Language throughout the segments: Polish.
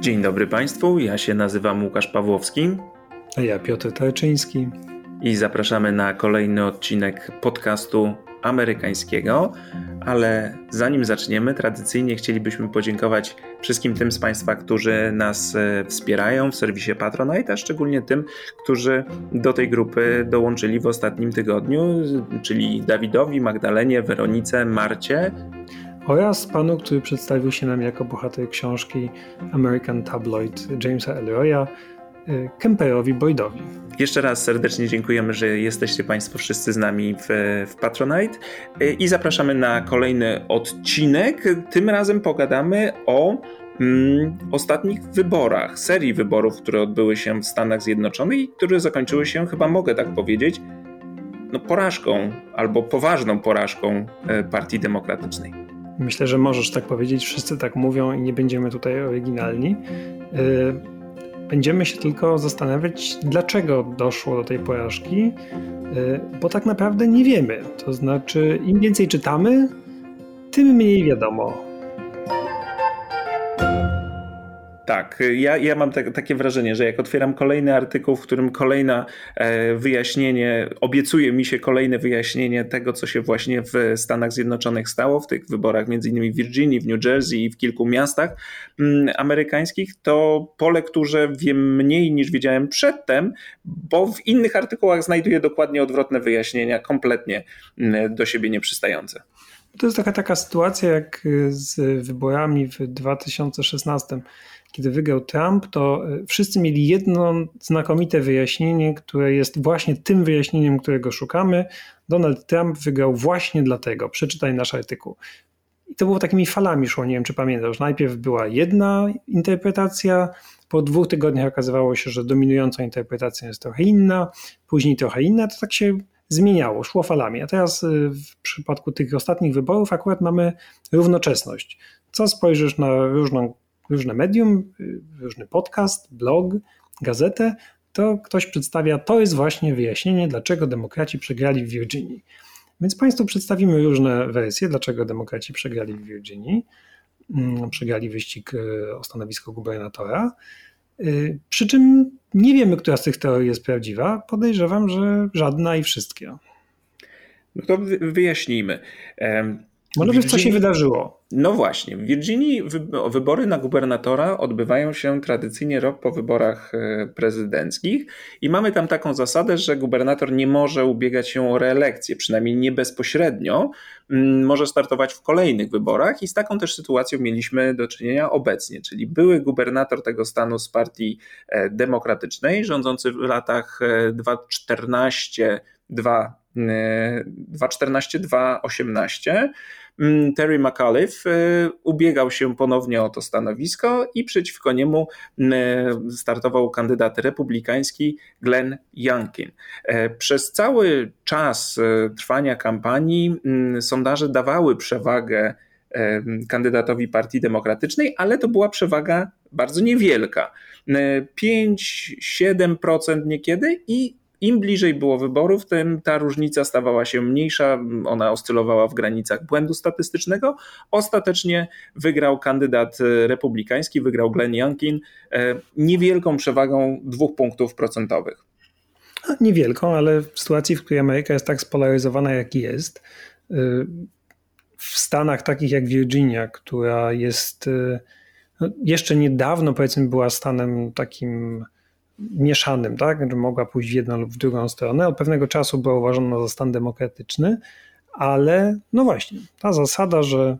Dzień dobry Państwu, ja się nazywam Łukasz Pawłowski. A ja Piotr Tarczyński. I zapraszamy na kolejny odcinek podcastu amerykańskiego. Ale zanim zaczniemy, tradycyjnie chcielibyśmy podziękować wszystkim tym z Państwa, którzy nas e, wspierają w serwisie Patronite, a szczególnie tym, którzy do tej grupy dołączyli w ostatnim tygodniu, czyli Dawidowi, Magdalenie, Weronice, Marcie oraz panu, który przedstawił się nam jako bohater książki American Tabloid Jamesa Elroya, y, Kemperowi Boydowi. Jeszcze raz serdecznie dziękujemy, że jesteście Państwo wszyscy z nami w, w Patronite y, i zapraszamy na kolejny odcinek. Tym razem pogadamy o mm, ostatnich wyborach, serii wyborów, które odbyły się w Stanach Zjednoczonych i które zakończyły się, chyba mogę tak powiedzieć, no, porażką albo poważną porażką y, Partii Demokratycznej. Myślę, że możesz tak powiedzieć, wszyscy tak mówią i nie będziemy tutaj oryginalni. Y, będziemy się tylko zastanawiać, dlaczego doszło do tej porażki, y, bo tak naprawdę nie wiemy. To znaczy, im więcej czytamy, tym mniej wiadomo. Tak, ja, ja mam te, takie wrażenie, że jak otwieram kolejny artykuł, w którym kolejne wyjaśnienie, obiecuje mi się kolejne wyjaśnienie tego, co się właśnie w Stanach Zjednoczonych stało, w tych wyborach między innymi w Virginii, w New Jersey i w kilku miastach mm, amerykańskich, to po lekturze wiem mniej niż wiedziałem przedtem, bo w innych artykułach znajduję dokładnie odwrotne wyjaśnienia, kompletnie mm, do siebie nieprzystające. To jest taka, taka sytuacja jak z wyborami w 2016 kiedy wygrał Trump, to e, wszyscy mieli jedno znakomite wyjaśnienie, które jest właśnie tym wyjaśnieniem, którego szukamy. Donald Trump wygrał właśnie dlatego. Przeczytaj nasz artykuł. I to było takimi falami szło, nie wiem czy pamiętasz. Najpierw była jedna interpretacja, po dwóch tygodniach okazywało się, że dominującą interpretacją jest trochę inna, później trochę inna, to tak się zmieniało, szło falami. A teraz e, w przypadku tych ostatnich wyborów akurat mamy równoczesność. Co spojrzysz na różną różne medium, różny podcast, blog, gazetę, to ktoś przedstawia, to jest właśnie wyjaśnienie, dlaczego demokraci przegrali w Virginii. Więc Państwu przedstawimy różne wersje, dlaczego demokraci przegrali w Virginii. Mm, przegrali wyścig e, o stanowisko gubernatora. E, przy czym nie wiemy, która z tych teorii jest prawdziwa. Podejrzewam, że żadna i wszystkie. No to wyjaśnijmy. Może wiesz, co się wydarzyło. No właśnie, w Virginii wybory na gubernatora odbywają się tradycyjnie rok po wyborach e, prezydenckich i mamy tam taką zasadę, że gubernator nie może ubiegać się o reelekcję, przynajmniej nie bezpośrednio, może startować w kolejnych wyborach i z taką też sytuacją mieliśmy do czynienia obecnie, czyli były gubernator tego stanu z partii e, demokratycznej, rządzący w latach 2014 2 2.14-2.18. Mm, Terry McAuliffe y, ubiegał się ponownie o to stanowisko i przeciwko niemu mm, startował kandydat republikański Glenn Youngkin. E, przez cały czas e, trwania kampanii mm, sondaże dawały przewagę e, kandydatowi Partii Demokratycznej, ale to była przewaga bardzo niewielka. 5-7% niekiedy i im bliżej było wyborów, tym ta różnica stawała się mniejsza, ona oscylowała w granicach błędu statystycznego. Ostatecznie wygrał kandydat republikański, wygrał Glenn Youngkin e, niewielką przewagą dwóch punktów procentowych. Niewielką, ale w sytuacji, w której Ameryka jest tak spolaryzowana, jak jest, e, w Stanach takich jak Virginia, która jest e, no, jeszcze niedawno, powiedzmy, była stanem takim mieszanym, tak? mogła pójść w jedną lub w drugą stronę. Od pewnego czasu była uważana za stan demokratyczny, ale no właśnie, ta zasada, że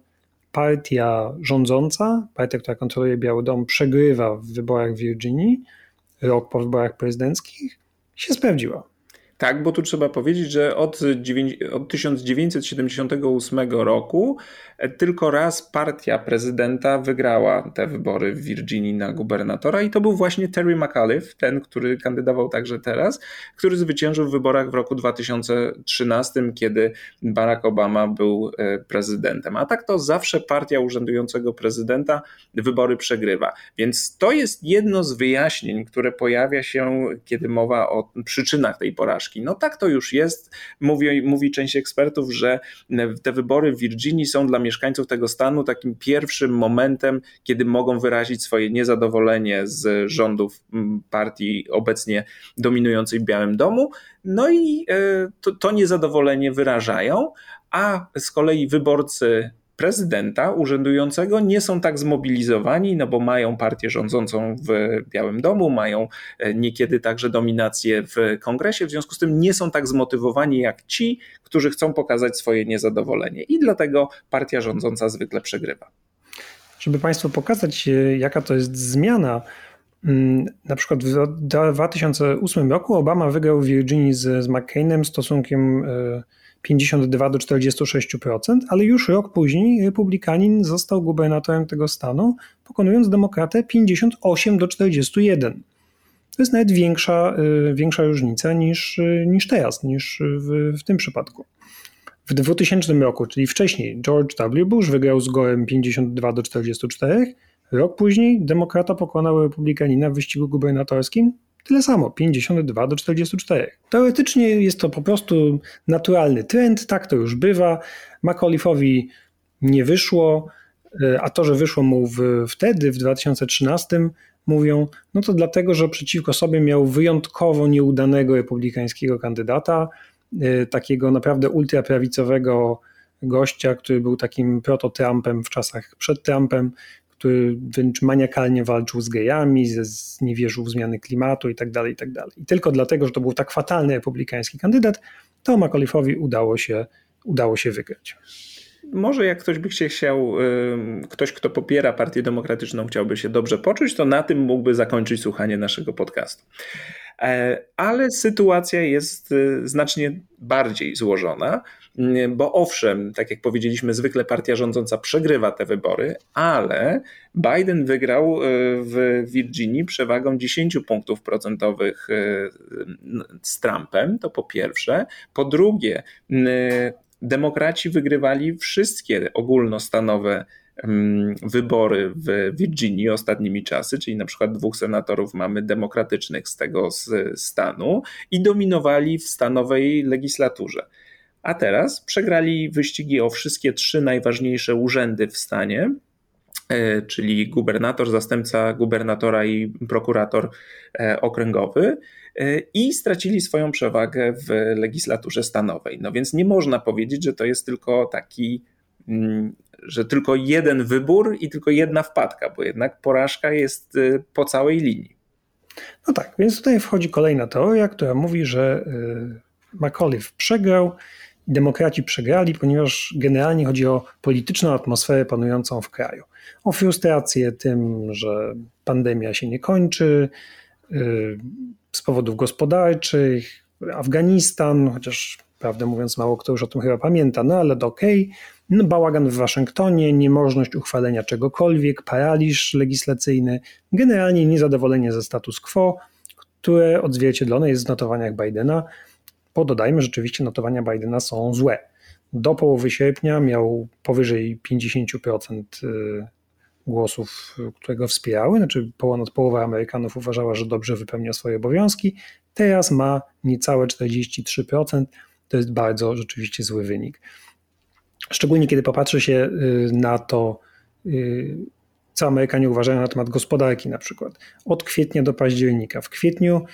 partia rządząca, partia, która kontroluje Biały Dom, przegrywa w wyborach w Virginii rok po wyborach prezydenckich, się sprawdziła. Tak, bo tu trzeba powiedzieć, że od, od 1978 roku e, tylko raz partia prezydenta wygrała te wybory w Virginii na gubernatora i to był właśnie Terry McAuliffe, ten, który kandydował także teraz, który zwyciężył w wyborach w roku 2013, kiedy Barack Obama był e, prezydentem. A tak to zawsze partia urzędującego prezydenta wybory przegrywa. Więc to jest jedno z wyjaśnień, które pojawia się, kiedy mowa o przyczynach tej porażki porażki. No tak to już jest. Mówi, mówi część ekspertów, że te wybory w Virginii są dla mieszkańców tego stanu takim pierwszym momentem, kiedy mogą wyrazić swoje niezadowolenie z rządów partii obecnie dominującej w Białym Domu. No i e, to, to niezadowolenie wyrażają, a z kolei wyborcy prezydenta urzędującego nie są tak zmobilizowani, no bo mają partię rządzącą w Białym Domu, mają e, niekiedy także dominację w kongresie, w związku z tym nie są tak zmotywowani jak ci, którzy chcą pokazać swoje niezadowolenie i dlatego partia rządząca zwykle przegrywa. Żeby Państwu pokazać, e, jaka to jest zmiana, mm, na przykład w 2008 roku Obama wygrał w Virginii z, z McCainem stosunkiem e, 52 do 46%, ale już rok później republikanin został gubernatorem tego stanu, pokonując demokratę 58 do 41. To jest nawet większa, y, większa różnica niż, y, niż teraz, niż w, w tym przypadku. W 2000 roku, czyli wcześniej, George W. Bush wygrał z Gorem 52 do 44. Rok później demokrata pokonał republikanina w wyścigu gubernatorskim Tyle samo, 52 do 44. Teoretycznie jest to po prostu naturalny trend, tak to już bywa. McAuliffe'owi nie wyszło, e, a to, że wyszło mu w, wtedy, w 2013, mówią, no to dlatego, że przeciwko sobie miał wyjątkowo nieudanego republikańskiego kandydata, e, takiego naprawdę ultraprawicowego gościa, który był takim proto-Trumpem w czasach przed Trumpem, który wręcz maniakalnie walczył z gejami, ze, nie wierzył w zmiany klimatu i tak dalej, i tak dalej. Tylko dlatego, że to był tak fatalny republikański kandydat, to McAuliffe'owi udało się, udało się wygrać. Może jak ktoś by chciał, ktoś kto popiera Partię Demokratyczną chciałby się dobrze poczuć, to na tym mógłby zakończyć słuchanie naszego podcastu. E, ale sytuacja jest y, znacznie bardziej złożona, bo owszem, tak jak powiedzieliśmy, zwykle partia rządząca przegrywa te wybory, ale Biden wygrał y, w Virginii przewagą 10 punktów procentowych z Trumpem, to po pierwsze. Po drugie, demokraci wygrywali wszystkie ogólnostanowe wybory w Virginii ostatnimi czasy, czyli na przykład dwóch senatorów mamy demokratycznych z tego stanu i dominowali w stanowej legislaturze. A teraz przegrali wyścigi o wszystkie trzy najważniejsze urzędy w stanie, e, czyli gubernator, zastępca gubernatora i prokurator e, okręgowy e, i stracili swoją przewagę w legislaturze stanowej. No więc nie można powiedzieć, że to jest tylko taki mm, że tylko jeden wybór i tylko jedna wpadka, bo jednak porażka jest po całej linii. No tak, więc tutaj wchodzi kolejna teoria, która mówi, że McAuliffe przegrał, demokraci przegrali, ponieważ generalnie chodzi o polityczną atmosferę panującą w kraju. O frustrację tym, że pandemia się nie kończy, y, z powodów gospodarczych, Afganistan, chociaż prawdę mówiąc mało kto już o tym chyba pamięta, no ale okej. Okay no, bałagan w Waszyngtonie, niemożność uchwalenia czegokolwiek, paraliż legislacyjny, generalnie niezadowolenie ze status quo, które odzwierciedlone jest w notowaniach Bidena. Bo dodajmy, rzeczywiście notowania Bidena są złe. Do połowy sierpnia miał powyżej 50% y, głosów, które go wspierały, znaczy ponad połowa Amerykanów uważała, że dobrze wypełnia swoje obowiązki. Teraz ma niecałe 43%. To jest bardzo rzeczywiście zły wynik. Szczególnie kiedy popatrzy się y, na to, y, co Amerykanie uważają na temat gospodarki na przykład. Od kwietnia do października. W kwietniu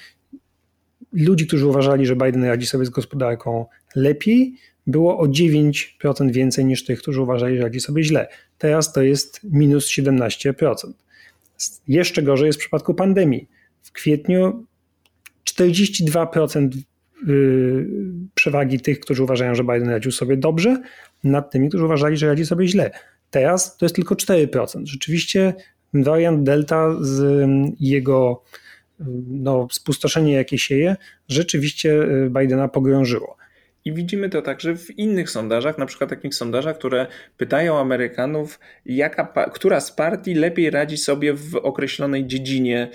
ludzi, którzy uważali, że Biden radzi sobie z gospodarką lepiej, było o 9% więcej niż tych, którzy uważali, że radzi sobie źle. Teraz to jest minus 17%. Jeszcze gorzej jest w przypadku pandemii. W kwietniu 42% y, przewagi tych, którzy uważają, że Biden radził sobie dobrze, nad tymi, którzy uważali, że radzi sobie źle. Teraz to jest tylko 4%. Rzeczywiście wariant Delta z mm, jego no, spustoszenie, jakie sieje, rzeczywiście y, Bidena pogrążyło. I widzimy to także w innych sondażach, na przykład takich sondażach, które pytają Amerykanów, jaka, która z partii lepiej radzi sobie w określonej dziedzinie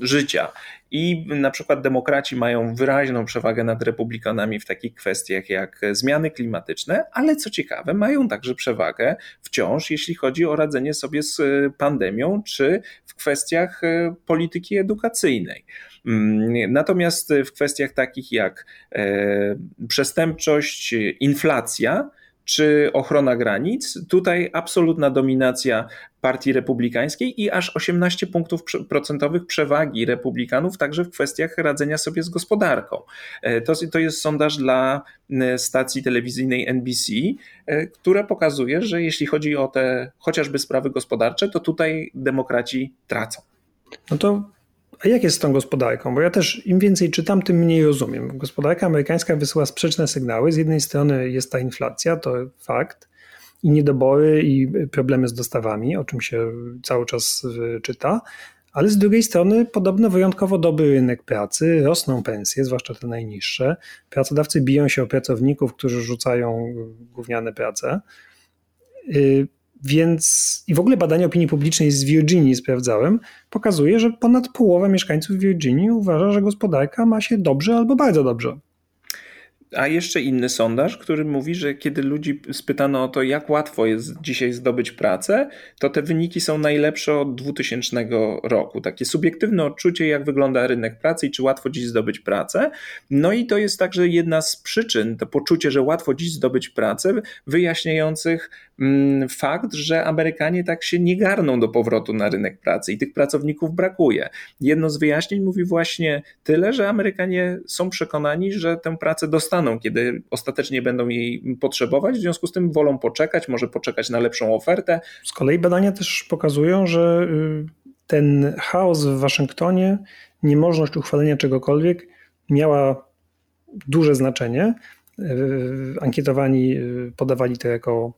życia. I na przykład demokraci mają wyraźną przewagę nad republikanami w takich kwestiach jak zmiany klimatyczne, ale co ciekawe, mają także przewagę wciąż, jeśli chodzi o radzenie sobie z pandemią, czy w kwestiach polityki edukacyjnej. Mm, natomiast w kwestiach takich jak e, przestępczość, inflacja, czy ochrona granic. Tutaj absolutna dominacja Partii Republikańskiej i aż 18 punktów procentowych przewagi Republikanów, także w kwestiach radzenia sobie z gospodarką. E, to, to jest sondaż dla stacji telewizyjnej NBC, e, które pokazuje, że jeśli chodzi o te chociażby sprawy gospodarcze, to tutaj demokraci tracą. No to a jak jest z tą gospodarką? Bo ja też im więcej czytam, tym mniej rozumiem. Gospodarka amerykańska wysyła sprzeczne sygnały. Z jednej strony jest ta inflacja, to fakt, i niedobory, i problemy z dostawami, o czym się cały czas czyta. Ale z drugiej strony podobno wyjątkowo dobry rynek pracy, rosną pensje, zwłaszcza te najniższe. Pracodawcy biją się o pracowników, którzy rzucają gówniane prace. Więc i w ogóle badanie opinii publicznej z Virginii sprawdzałem, pokazuje, że ponad połowa mieszkańców Virginii uważa, że gospodarka ma się dobrze albo bardzo dobrze. A jeszcze inny sondaż, który mówi, że kiedy ludzi spytano o to, jak łatwo jest dzisiaj zdobyć pracę, to te wyniki są najlepsze od 2000 roku. Takie subiektywne odczucie, jak wygląda rynek pracy i czy łatwo dziś zdobyć pracę. No i to jest także jedna z przyczyn, to poczucie, że łatwo dziś zdobyć pracę, wyjaśniających mm, fakt, że Amerykanie tak się nie garną do powrotu na rynek pracy i tych pracowników brakuje. Jedno z wyjaśnień mówi właśnie tyle, że Amerykanie są przekonani, że tę pracę dostaną kiedy ostatecznie będą jej potrzebować, w związku z tym wolą poczekać, może poczekać na lepszą ofertę. Z kolei badania też pokazują, że y, ten chaos w Waszyngtonie, niemożność uchwalenia czegokolwiek miała duże znaczenie. Y, ankietowani y, podawali to jako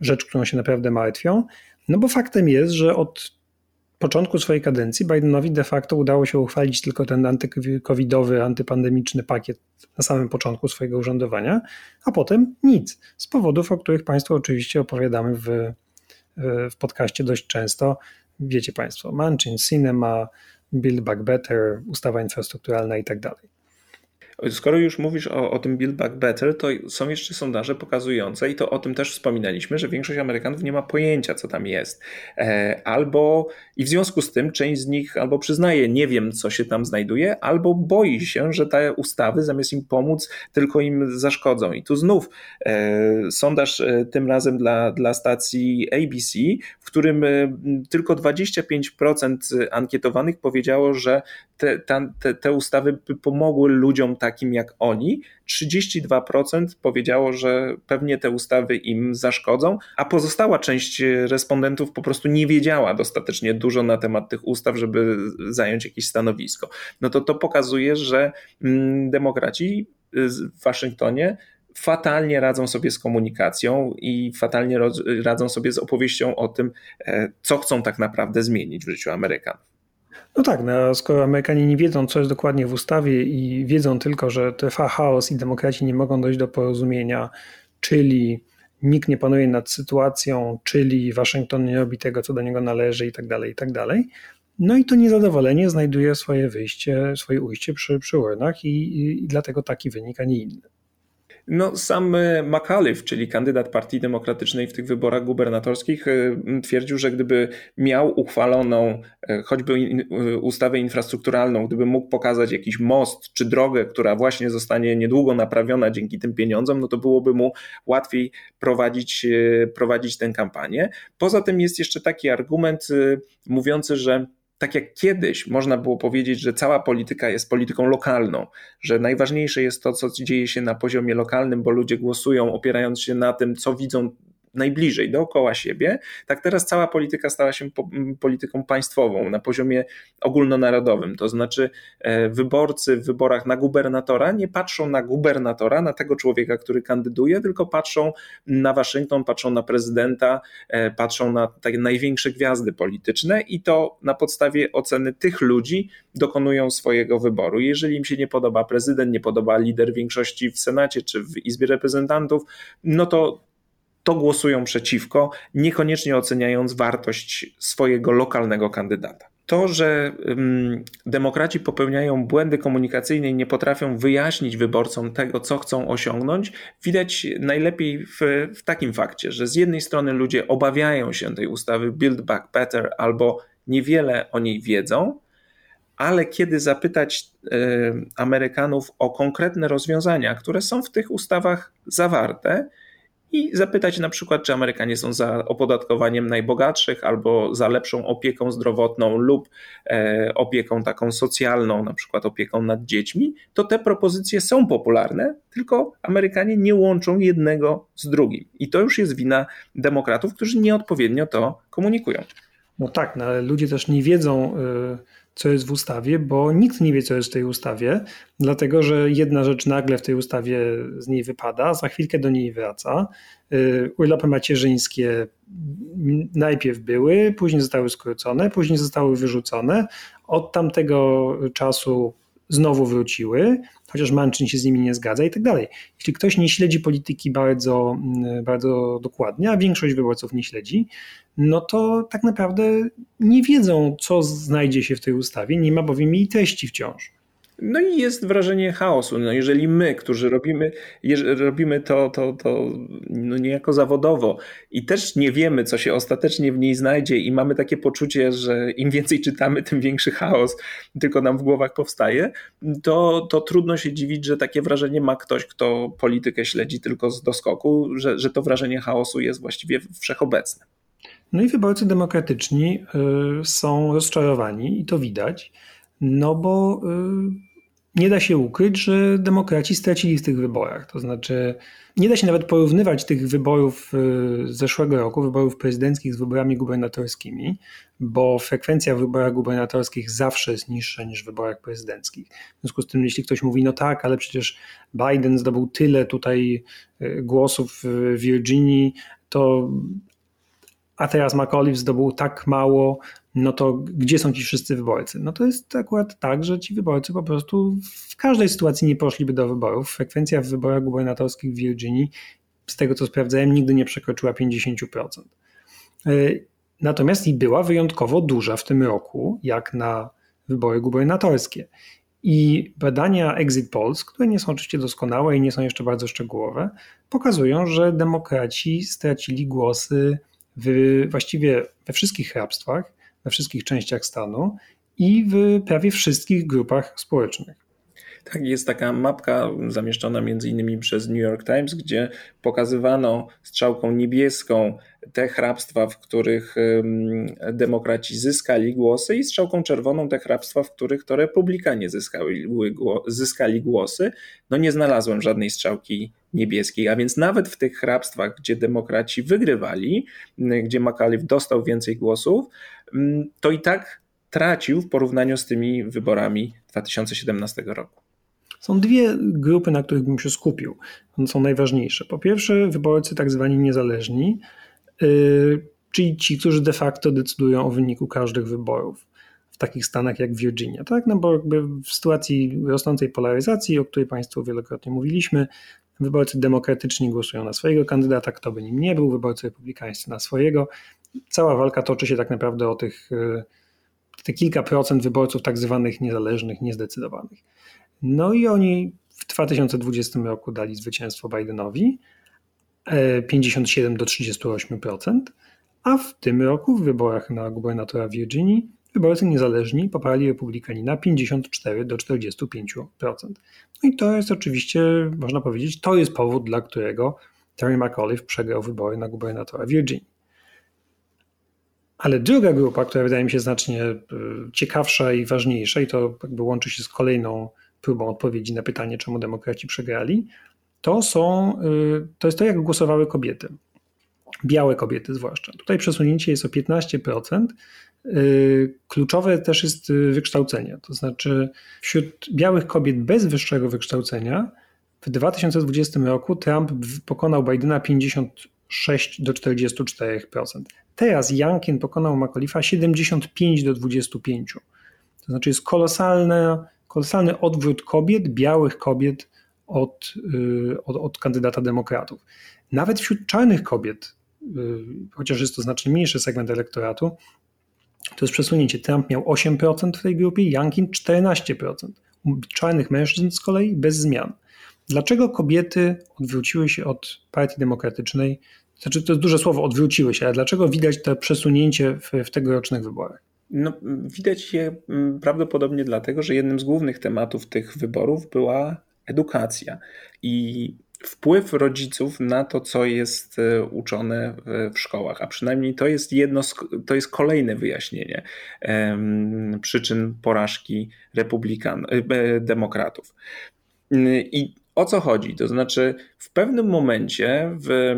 rzecz, którą się naprawdę martwią. No bo faktem jest, że od początku swojej kadencji Bidenowi de facto udało się uchwalić tylko ten antykowidowy, antypandemiczny pakiet na samym początku swojego urzędowania, a potem nic. Z powodów, o których Państwu oczywiście opowiadamy w, w podcaście dość często. Wiecie Państwo, Manchin, Cinema, Build Back Better, ustawa infrastrukturalna i tak dalej. Skoro już mówisz o, o tym Build Back Better, to są jeszcze sondaże pokazujące, i to o tym też wspominaliśmy, że większość Amerykanów nie ma pojęcia, co tam jest. E, albo i w związku z tym część z nich albo przyznaje, nie wiem, co się tam znajduje, albo boi się, że te ustawy zamiast im pomóc, tylko im zaszkodzą. I tu znów e, sondaż e, tym razem dla, dla stacji ABC, w którym tylko 25% ankietowanych powiedziało, że te, te, te ustawy by pomogły ludziom tak takim jak oni, 32% powiedziało, że pewnie te ustawy im zaszkodzą, a pozostała część respondentów po prostu nie wiedziała dostatecznie dużo na temat tych ustaw, żeby zająć jakieś stanowisko. No to to pokazuje, że mm, demokraci w Waszyngtonie fatalnie radzą sobie z komunikacją i fatalnie radzą sobie z opowieścią o tym, e, co chcą tak naprawdę zmienić w życiu Amerykanów. No tak, no, skoro Amerykanie nie wiedzą, co jest dokładnie w ustawie i wiedzą tylko, że trwa chaos i demokraci nie mogą dojść do porozumienia, czyli nikt nie panuje nad sytuacją, czyli Waszyngton nie robi tego, co do niego należy i tak dalej, i tak dalej. No i to niezadowolenie znajduje swoje wyjście, swoje ujście przy, przy urnach i, i, i dlatego taki wynik, a nie inny. No, sam e, McAuliffe, czyli kandydat Partii Demokratycznej w tych wyborach gubernatorskich, e, twierdził, że gdyby miał uchwaloną e, choćby ustawę infrastrukturalną, gdyby mógł pokazać jakiś most czy drogę, która właśnie zostanie niedługo naprawiona dzięki tym pieniądzom, no to byłoby mu łatwiej prowadzić, prowadzić tę kampanię. Poza tym jest jeszcze taki argument mówiący, że tak jak kiedyś można było powiedzieć, że cała polityka jest polityką lokalną, że najważniejsze jest to, co dzieje się na poziomie lokalnym, bo ludzie głosują opierając się na tym, co widzą najbliżej, dookoła siebie, tak teraz cała polityka stała się polityką państwową na poziomie ogólnonarodowym. To znaczy, e, wyborcy w wyborach na gubernatora nie patrzą na gubernatora, na tego człowieka, który kandyduje, tylko patrzą na Waszyngton, patrzą na prezydenta, e, patrzą na takie największe gwiazdy polityczne i to na podstawie oceny tych ludzi dokonują swojego wyboru. Jeżeli im się nie podoba prezydent, nie podoba lider większości w Senacie czy w Izbie Reprezentantów, no to to głosują przeciwko, niekoniecznie oceniając wartość swojego lokalnego kandydata. to, że demokraci popełniają błędy komunikacyjne i nie potrafią wyjaśnić wyborcom tego, co chcą osiągnąć, widać najlepiej w, w, takim fakcie, że z jednej strony ludzie obawiają się tej ustawy Build Back Better albo niewiele o niej wiedzą, ale kiedy zapytać Amerykanów o konkretne rozwiązania, które są w tych ustawach zawarte, i zapytać na przykład, czy Amerykanie są za opodatkowaniem najbogatszych albo za lepszą opieką zdrowotną lub e, opieką taką socjalną, na przykład opieką nad dziećmi, to te propozycje są popularne, tylko Amerykanie nie łączą jednego z drugim. I to już jest wina demokratów, którzy nieodpowiednio to komunikują. No tak, no ale ludzie też nie wiedzą. Co jest w ustawie, bo nikt nie wie, co jest w tej ustawie, dlatego że jedna rzecz nagle w tej ustawie z niej wypada, za chwilkę do niej wraca. Y, urlopy macierzyńskie najpierw były, później zostały skrócone, później zostały wyrzucone. Od tamtego czasu znowu wróciły, chociaż Manchin się z nimi nie zgadza i tak dalej. Jeśli ktoś nie śledzi polityki bardzo, mm, bardzo dokładnie, a większość wyborców nie śledzi, no to tak naprawdę nie wiedzą, co znajdzie się w tej ustawie, nie ma bowiem jej treści wciąż. No i jest wrażenie chaosu. No jeżeli my, którzy robimy, robimy to, to, to no niejako zawodowo i też nie wiemy, co się ostatecznie w niej znajdzie i mamy takie poczucie, że im więcej czytamy, tym większy chaos tylko nam w głowach powstaje, to, to trudno się dziwić, że takie wrażenie ma ktoś, kto politykę śledzi tylko z doskoku, że, że to wrażenie chaosu jest właściwie wszechobecne. No i wyborcy demokratyczni y, są rozczarowani i to widać, no bo y, nie da się ukryć, że demokraci stracili w tych wyborach. To znaczy, nie da się nawet porównywać tych wyborów y, zeszłego roku, wyborów prezydenckich z wyborami gubernatorskimi, bo frekwencja w wyborach gubernatorskich zawsze jest niższa niż w wyborach prezydenckich. W związku z tym, jeśli ktoś mówi, no tak, ale przecież Biden zdobył tyle tutaj y, głosów w Virginii, to a teraz McAuliffe zdobył tak mało, no to gdzie są ci wszyscy wyborcy? No to jest akurat tak, że ci wyborcy po prostu w każdej sytuacji nie poszliby do wyborów. Frekwencja w wyborach gubernatorskich w Virginii, z tego co sprawdzałem, nigdy nie przekroczyła 50%. E, natomiast i była wyjątkowo duża w tym roku, jak na wybory gubernatorskie. I badania exit polls, które nie są oczywiście doskonałe i nie są jeszcze bardzo szczegółowe, pokazują, że demokraci stracili głosy w, właściwie we wszystkich hrabstwach, we wszystkich częściach stanu i w prawie wszystkich grupach społecznych. Tak, jest taka mapka zamieszczona między innymi przez New York Times, gdzie pokazywano strzałką niebieską te hrabstwa, w których demokraci zyskali głosy i strzałką czerwoną te hrabstwa, w których to republikanie zyskali, zyskali głosy. No nie znalazłem żadnej strzałki niebieskiej, a więc nawet w tych hrabstwach, gdzie demokraci wygrywali, gdzie McAuliffe dostał więcej głosów, to i tak tracił w porównaniu z tymi wyborami 2017 roku. Są dwie grupy, na których bym się skupił. One są najważniejsze. Po pierwsze, wyborcy tak zwani niezależni, yy, czyli ci, którzy de facto decydują o wyniku każdych wyborów w takich stanach jak Virginia, tak? No bo jakby w sytuacji rosnącej polaryzacji, o której Państwu wielokrotnie mówiliśmy, wyborcy demokratyczni głosują na swojego kandydata, kto by nim nie był, wyborcy republikańscy na swojego. Cała walka toczy się tak naprawdę o tych, yy, te kilka procent wyborców tak zwanych niezależnych, niezdecydowanych. No i oni w 2020 roku dali zwycięstwo Bidenowi 57 e, do 38%, a w tym roku w wyborach na gubernatora Virginii wyborcy niezależni poparli republikanina 54 do 45%. No i to jest oczywiście, można powiedzieć, to jest powód, dla którego Terry McAuliffe przegrał wybory na gubernatora Virginii. Ale druga grupa, która wydaje mi się znacznie e, ciekawsza i ważniejsza, i to jakby łączy się z kolejną próbą odpowiedzi na pytanie, czemu demokraci przegrali, to są, y, to jest to, jak głosowały kobiety. Białe kobiety zwłaszcza. Tutaj przesunięcie jest o 15%. Y, kluczowe też jest wykształcenie. To znaczy, wśród białych kobiet bez wyższego wykształcenia w 2020 roku Trump pokonał Bidena 56 do 44%. Teraz Youngkin pokonał McAuliffe'a 75 do 25. To znaczy jest kolosalne kolosalny odwrót kobiet, białych kobiet od, y, od, od kandydata demokratów. Nawet wśród czarnych kobiet, y, chociaż jest to znacznie mniejszy segment elektoratu, To jest przesunięcie. Trump miał 8% w tej grupie, Youngkin 14%. U czarnych mężczyzn z kolei bez zmian. Dlaczego kobiety odwróciły się od Partii Demokratycznej? Znaczy, to jest duże słowo, odwróciły się, ale dlaczego widać to przesunięcie w, w tegorocznych wyborach? No, widać je mm, prawdopodobnie dlatego, że jednym z głównych tematów tych wyborów była edukacja i wpływ rodziców na to, co jest e, uczone w szkołach, a przynajmniej to jest jedno, to jest kolejne wyjaśnienie przyczyn porażki republikan, e, demokratów. I o co chodzi? To znaczy, w pewnym momencie w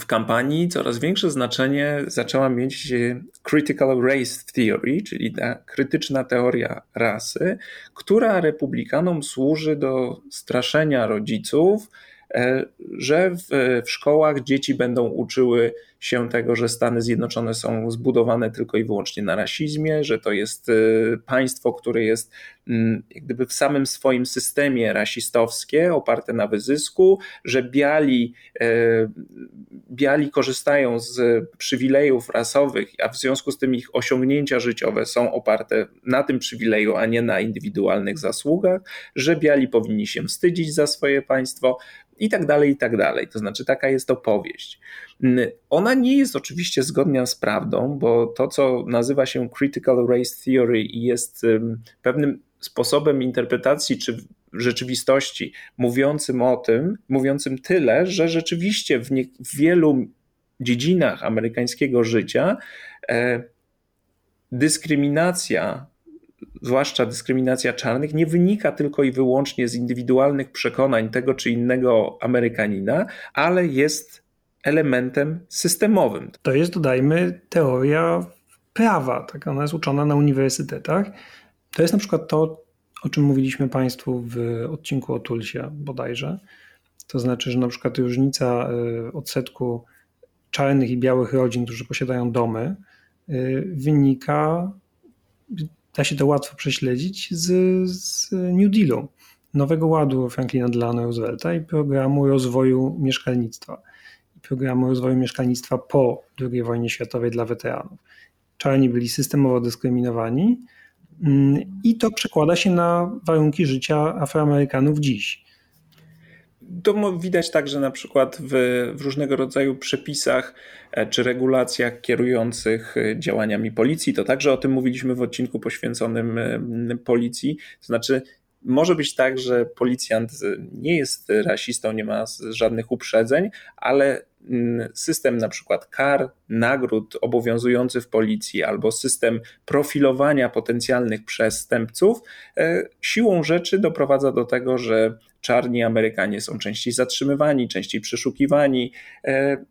w kampanii coraz większe znaczenie zaczęła mieć critical race theory, czyli ta krytyczna teoria rasy, która republikanom służy do straszenia rodziców, e, że w, w szkołach dzieci będą uczyły się tego, że Stany Zjednoczone są zbudowane tylko i wyłącznie na rasizmie, że to jest y, państwo, które jest mm, gdyby w samym swoim systemie rasistowskie, oparte na wyzysku, że biali, y, biali korzystają z przywilejów rasowych, a w związku z tym ich osiągnięcia życiowe są oparte na tym przywileju, a nie na indywidualnych zasługach, że biali powinni się wstydzić za swoje państwo i tak dalej, i tak dalej. To znaczy taka jest opowieść. Ona nie jest oczywiście zgodna z prawdą, bo to, co nazywa się critical race theory jest pewnym sposobem interpretacji czy rzeczywistości, mówiącym o tym, mówiącym tyle, że rzeczywiście w, nie, w wielu dziedzinach amerykańskiego życia e, dyskryminacja, zwłaszcza dyskryminacja czarnych, nie wynika tylko i wyłącznie z indywidualnych przekonań tego czy innego Amerykanina, ale jest elementem systemowym. To jest, dodajmy, teoria prawa, tak ona jest uczona na uniwersytetach. To jest na przykład to, o czym mówiliśmy Państwu w odcinku o Tulsie bodajże. To znaczy, że na przykład różnica y, odsetku czarnych i białych rodzin, którzy posiadają domy, y, wynika, da się to łatwo prześledzić, z, z New Dealu, Nowego Ładu Franklina Delano Roosevelta i programu rozwoju mieszkalnictwa programu rozwoju mieszkalnictwa po II wojnie światowej dla weteranów. Czarni byli systemowo dyskryminowani mm, i to przekłada się na warunki życia Afroamerykanów dziś. To widać także na przykład w, w, różnego rodzaju przepisach e, czy regulacjach kierujących e, działaniami policji. To także o tym mówiliśmy w odcinku poświęconym e, policji. To znaczy, może być tak, że policjant nie jest rasistą, nie ma żadnych uprzedzeń, ale mm, system na przykład kar, nagród obowiązujący w policji albo system profilowania potencjalnych przestępców e, siłą rzeczy doprowadza do tego, że czarni Amerykanie są częściej zatrzymywani, częściej przeszukiwani. E,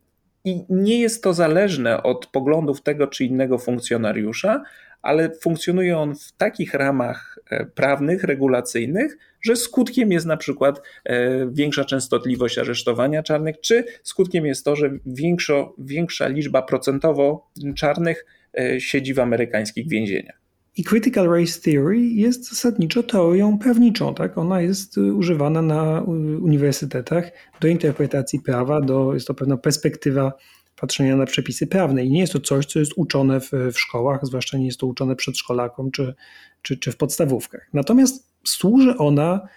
I nie jest to zależne od poglądów tego czy innego funkcjonariusza, ale funkcjonuje on w takich ramach prawnych, regulacyjnych, że skutkiem jest na przykład e, większa częstotliwość aresztowania czarnych, czy skutkiem jest to, że większo, większa liczba procentowo czarnych e, siedzi w amerykańskich więzieniach. I critical race theory jest zasadniczo teorią prawniczą. Tak? Ona jest używana na uniwersytetach do interpretacji prawa, do, jest to pewna perspektywa patrzenia na przepisy prawne. I nie jest to coś, co jest uczone w, w szkołach, zwłaszcza nie jest to uczone przedszkolakom czy, czy, czy w podstawówkach. Natomiast służy ona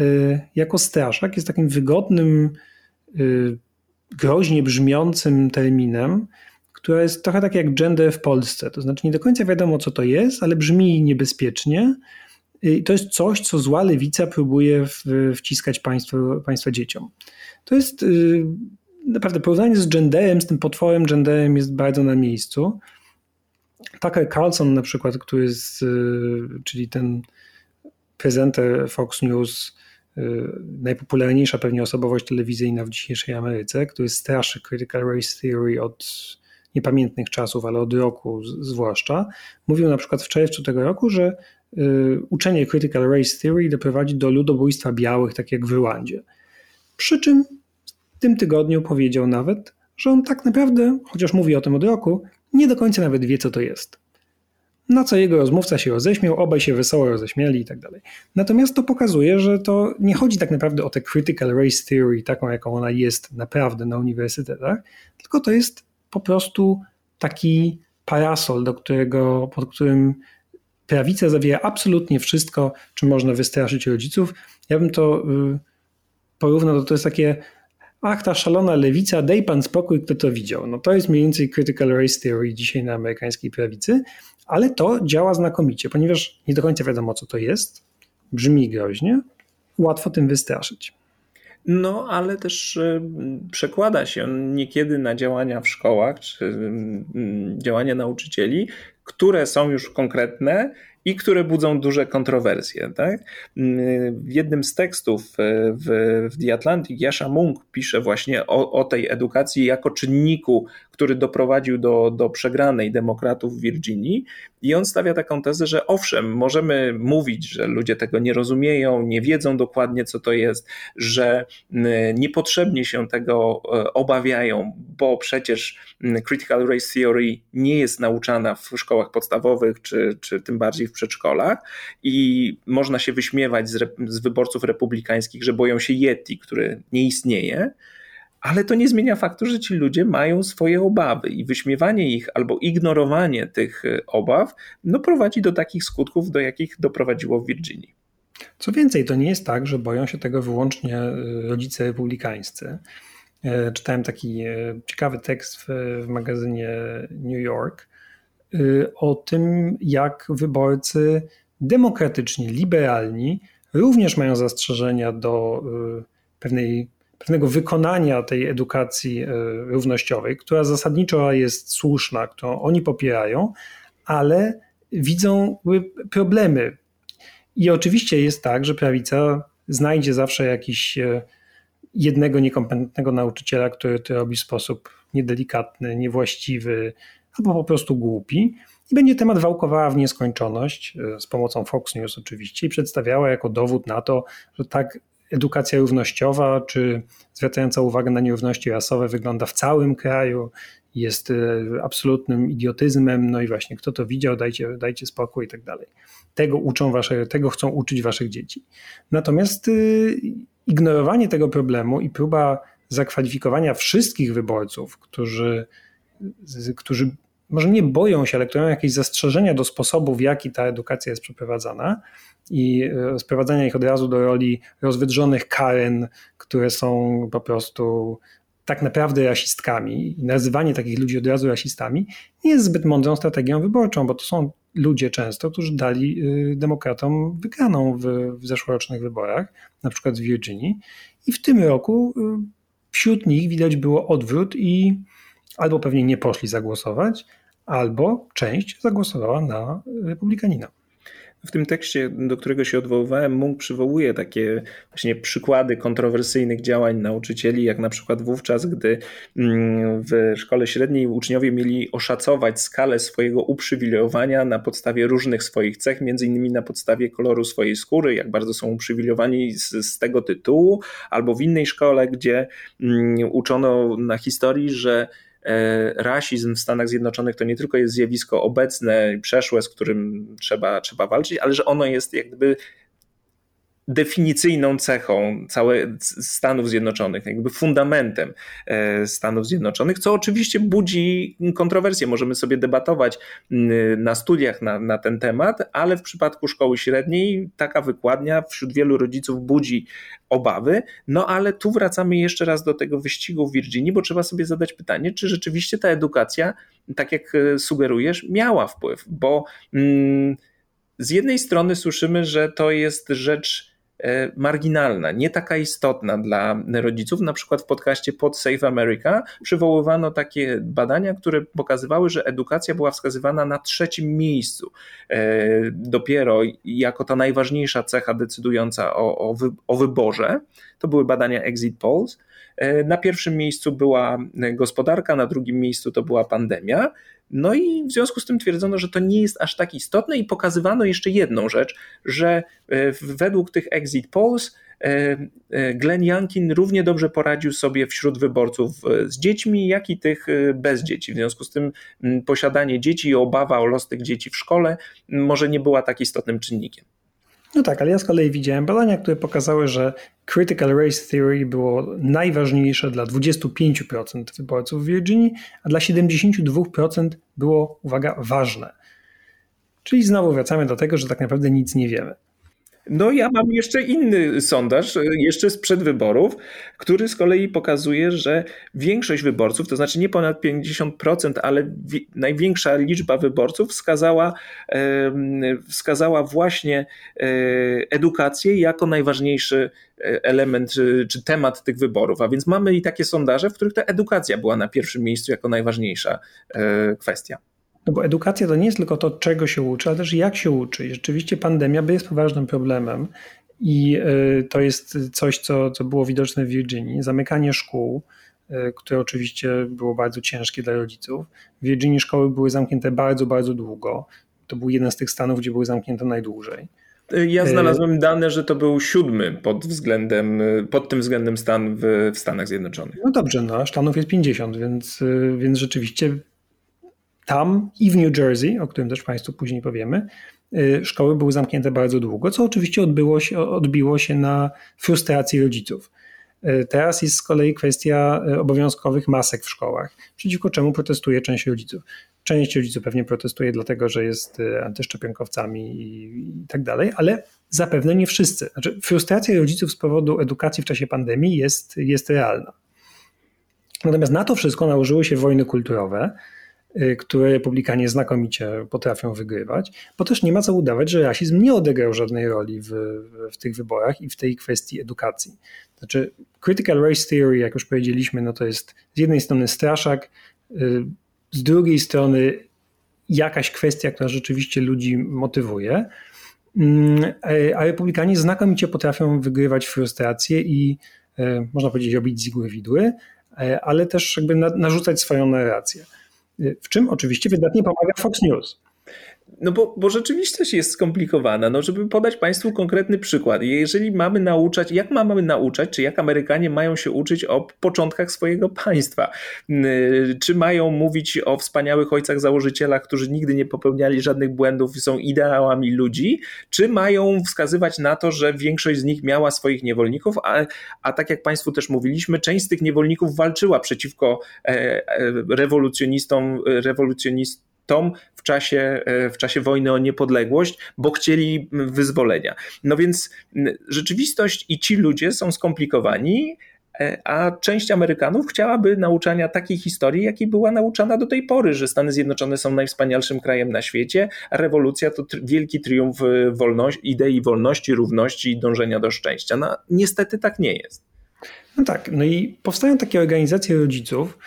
y, jako straszak, jest takim wygodnym, y, groźnie brzmiącym terminem, która jest trochę tak jak gender w Polsce. To znaczy nie do końca wiadomo, co to jest, ale brzmi niebezpiecznie. I to jest coś, co zła lewica próbuje wciskać państwo, państwa dzieciom. To jest y, naprawdę porównanie z genderem, z tym potworem genderem jest bardzo na miejscu. Tucker Carlson na przykład, który jest, y, czyli ten prezenter Fox News, y, najpopularniejsza pewnie osobowość telewizyjna w dzisiejszej Ameryce, który straszy critical race theory od niepamiętnych czasów, ale od roku zwłaszcza, mówił na przykład w czerwcu tego roku, że y, uczenie critical race theory doprowadzi do ludobójstwa białych, tak jak w Rwandzie. Przy czym tym tygodniu powiedział nawet, że on tak naprawdę, chociaż mówi o tym od roku, nie do końca nawet wie, co to jest. Na co jego rozmówca się roześmiał, obaj się wesoło roześmiali i tak dalej. Natomiast to pokazuje, że to nie chodzi tak naprawdę o tę critical race theory, taką jaką ona jest naprawdę na uniwersytetach, tylko to jest po prostu taki parasol, do którego, pod którym prawica zawiera absolutnie wszystko, czym można wystraszyć rodziców. Ja bym to y, porównał, to jest takie ach, ta szalona lewica, daj pan spokój, kto to widział. No to jest mniej więcej critical race theory dzisiaj na amerykańskiej prawicy, ale to działa znakomicie, ponieważ nie do końca wiadomo, co to jest, brzmi groźnie, łatwo tym wystraszyć. No, ale też e, przekłada się niekiedy na działania w szkołach czy mm, działania nauczycieli, które są już konkretne i które budzą duże kontrowersje. Tak? W jednym z tekstów e, w, w The Atlantic Jasza Munk pisze właśnie o, o tej edukacji jako czynniku, który doprowadził do, do przegranej demokratów w Virginii. I on stawia taką tezę, że owszem, możemy mówić, że ludzie tego nie rozumieją, nie wiedzą dokładnie, co to jest, że niepotrzebnie się tego e, obawiają, bo przecież critical race theory nie jest nauczana w szkołach podstawowych, czy, czy tym bardziej w przedszkolach. I można się wyśmiewać z, z wyborców republikańskich, że boją się Yeti, który nie istnieje ale to nie zmienia faktu, że ci ludzie mają swoje obawy i wyśmiewanie ich albo ignorowanie tych e, obaw no, prowadzi do takich skutków, do jakich doprowadziło w Virginii. Co więcej, to nie jest tak, że boją się tego wyłącznie e, rodzice republikańscy. E, czytałem taki ciekawy tekst w magazynie New York o tym, jak wyborcy demokratyczni, liberalni również mają zastrzeżenia do pewnej pewnego wykonania tej edukacji e, równościowej, która zasadniczo jest słuszna, którą oni popierają, ale widzą problemy. I oczywiście jest tak, że prawica znajdzie zawsze jakiś jednego niekompetentnego nauczyciela, który to robi w sposób niedelikatny, niewłaściwy albo po prostu głupi. I będzie temat wałkowała w nieskończoność, e, z pomocą Fox News oczywiście, i przedstawiała jako dowód na to, że tak edukacja równościowa, czy zwracająca uwagę na nierówności rasowe wygląda w całym kraju, jest e, absolutnym idiotyzmem, no i właśnie kto to widział, dajcie, dajcie spokój i tak dalej. Tego uczą wasze, tego chcą uczyć waszych dzieci. Natomiast y, ignorowanie tego problemu i próba zakwalifikowania wszystkich wyborców, którzy, którzy może nie boją się, ale które mają jakieś zastrzeżenia do sposobu, w jaki ta edukacja jest przeprowadzana i e, sprowadzania ich od razu do roli rozwydrzonych Karen, które są po prostu tak naprawdę rasistkami. I nazywanie takich ludzi od razu rasistami nie jest zbyt mądrą strategią wyborczą, bo to są ludzie często, którzy dali y, demokratom wygraną w, w zeszłorocznych wyborach, na przykład w Virginii. I w tym roku y, wśród nich widać było odwrót i albo pewnie nie poszli zagłosować, albo część zagłosowała na republikanina. W tym tekście, do którego się odwoływałem, Munk przywołuje takie właśnie przykłady kontrowersyjnych działań nauczycieli, jak na przykład wówczas, gdy mm, w szkole średniej uczniowie mieli oszacować skalę swojego uprzywilejowania na podstawie różnych swoich cech, między innymi na podstawie koloru swojej skóry, jak bardzo są uprzywilejowani z, z tego tytułu, albo w innej szkole, gdzie mm, uczono na historii, że rasizm w Stanach Zjednoczonych to nie tylko jest zjawisko obecne, przeszłe, z którym trzeba, trzeba walczyć, ale że ono jest jakby definicyjną cechą całych Stanów Zjednoczonych, jakby fundamentem e, Stanów Zjednoczonych, co oczywiście budzi kontrowersje. Możemy sobie debatować na studiach na, na ten temat, ale w przypadku szkoły średniej taka wykładnia wśród wielu rodziców budzi obawy. No ale tu wracamy jeszcze raz do tego wyścigu w Virginii, bo trzeba sobie zadać pytanie, czy rzeczywiście ta edukacja, tak jak e, sugerujesz, miała wpływ, bo mm, z jednej strony słyszymy, że to jest rzecz marginalna, nie taka istotna dla rodziców. Na przykład w podcaście Pod Safe America przywoływano takie badania, które pokazywały, że edukacja była wskazywana na trzecim miejscu. E, dopiero jako ta najważniejsza cecha decydująca o, o, wy, o wyborze. To były badania Exit Polls. E, na pierwszym miejscu była gospodarka, na drugim miejscu to była pandemia. No i w związku z tym twierdzono, że to nie jest aż tak istotne i pokazywano jeszcze jedną rzecz, że e, według tych exit polls e, e, Glenn Youngkin równie dobrze poradził sobie wśród wyborców z dziećmi, jak i tych bez dzieci. W związku z tym posiadanie dzieci i obawa o los tych dzieci w szkole może nie była tak istotnym czynnikiem. No tak, ale ja z kolei widziałem badania, które pokazały, że critical race theory było najważniejsze dla 25% wyborców w Virginii, a dla 72% było, uwaga, ważne. Czyli znowu wracamy do tego, że tak naprawdę nic nie wiemy. No ja mam jeszcze inny sondaż, jeszcze sprzed wyborów, który z kolei pokazuje, że większość wyborców, to znaczy nie ponad 50%, ale największa liczba wyborców wskazała, wskazała właśnie e, edukację jako najważniejszy e, element czy, temat tych wyborów. A więc mamy i takie sondaże, w których ta edukacja była na pierwszym miejscu jako najważniejsza e, kwestia. No bo edukacja to nie jest tylko to, czego się uczy, ale też jak się uczy. I rzeczywiście pandemia jest poważnym problemem i e, to jest coś, co, co było widoczne w Virginii. Zamykanie szkół, e, które oczywiście było bardzo ciężkie dla rodziców. W Virginii szkoły były zamknięte bardzo, bardzo długo. To był jeden z tych stanów, gdzie były zamknięte najdłużej. Ja e, znalazłem dane, że to był siódmy pod względem, pod tym względem stan w, w Stanach Zjednoczonych. No dobrze, no, Stanów jest 50, więc, więc rzeczywiście tam i w New Jersey, o którym też Państwu później powiemy, y, szkoły były zamknięte bardzo długo, co oczywiście odbyło się, odbiło się na frustracji rodziców. Y, teraz jest z kolei kwestia y, obowiązkowych masek w szkołach, przeciwko czemu protestuje część rodziców. Część rodziców pewnie protestuje dlatego, że jest antyszczepionkowcami i, tak dalej, ale zapewne nie wszyscy. Znaczy, frustracja rodziców z powodu edukacji w czasie pandemii jest, jest realna. Natomiast na to wszystko nałożyły się wojny kulturowe, które republikanie znakomicie potrafią wygrywać, bo też nie ma co udawać, że rasizm nie odegrał żadnej roli w, w tych wyborach i w tej kwestii edukacji. Znaczy, critical race theory, jak już powiedzieliśmy, no to jest z jednej strony straszak, y, z drugiej strony jakaś kwestia, która rzeczywiście ludzi motywuje, mm, a republikanie znakomicie potrafią wygrywać frustrację i y, można powiedzieć robić z igły widły, ale też jakby narzucać swoją narrację w czym oczywiście wydatnie pomaga Fox News. No bo, bo rzeczywistość jest skomplikowana. No, żeby podać Państwu konkretny przykład. Jeżeli mamy nauczać, jak mamy nauczać, czy jak Amerykanie mają się uczyć o początkach swojego państwa? Czy mają mówić o wspaniałych ojcach założycielach, którzy nigdy nie popełniali żadnych błędów są ideałami ludzi? Czy mają wskazywać na to, że większość z nich miała swoich niewolników, a, a tak jak Państwu też mówiliśmy, część z tych niewolników walczyła przeciwko e, e, rewolucjonistom, rewolucjonistom tom w czasie, e, w czasie wojny o niepodległość, bo chcieli wyzwolenia. No więc rzeczywistość i ci ludzie są skomplikowani, e, a część Amerykanów chciałaby nauczania takiej historii, jakiej była nauczana do tej pory, że Stany Zjednoczone są najwspanialszym krajem na świecie, a rewolucja to wielki triumf e, wolności, idei wolności, równości i dążenia do szczęścia. No, niestety tak nie jest. No tak, no i powstają takie organizacje rodziców,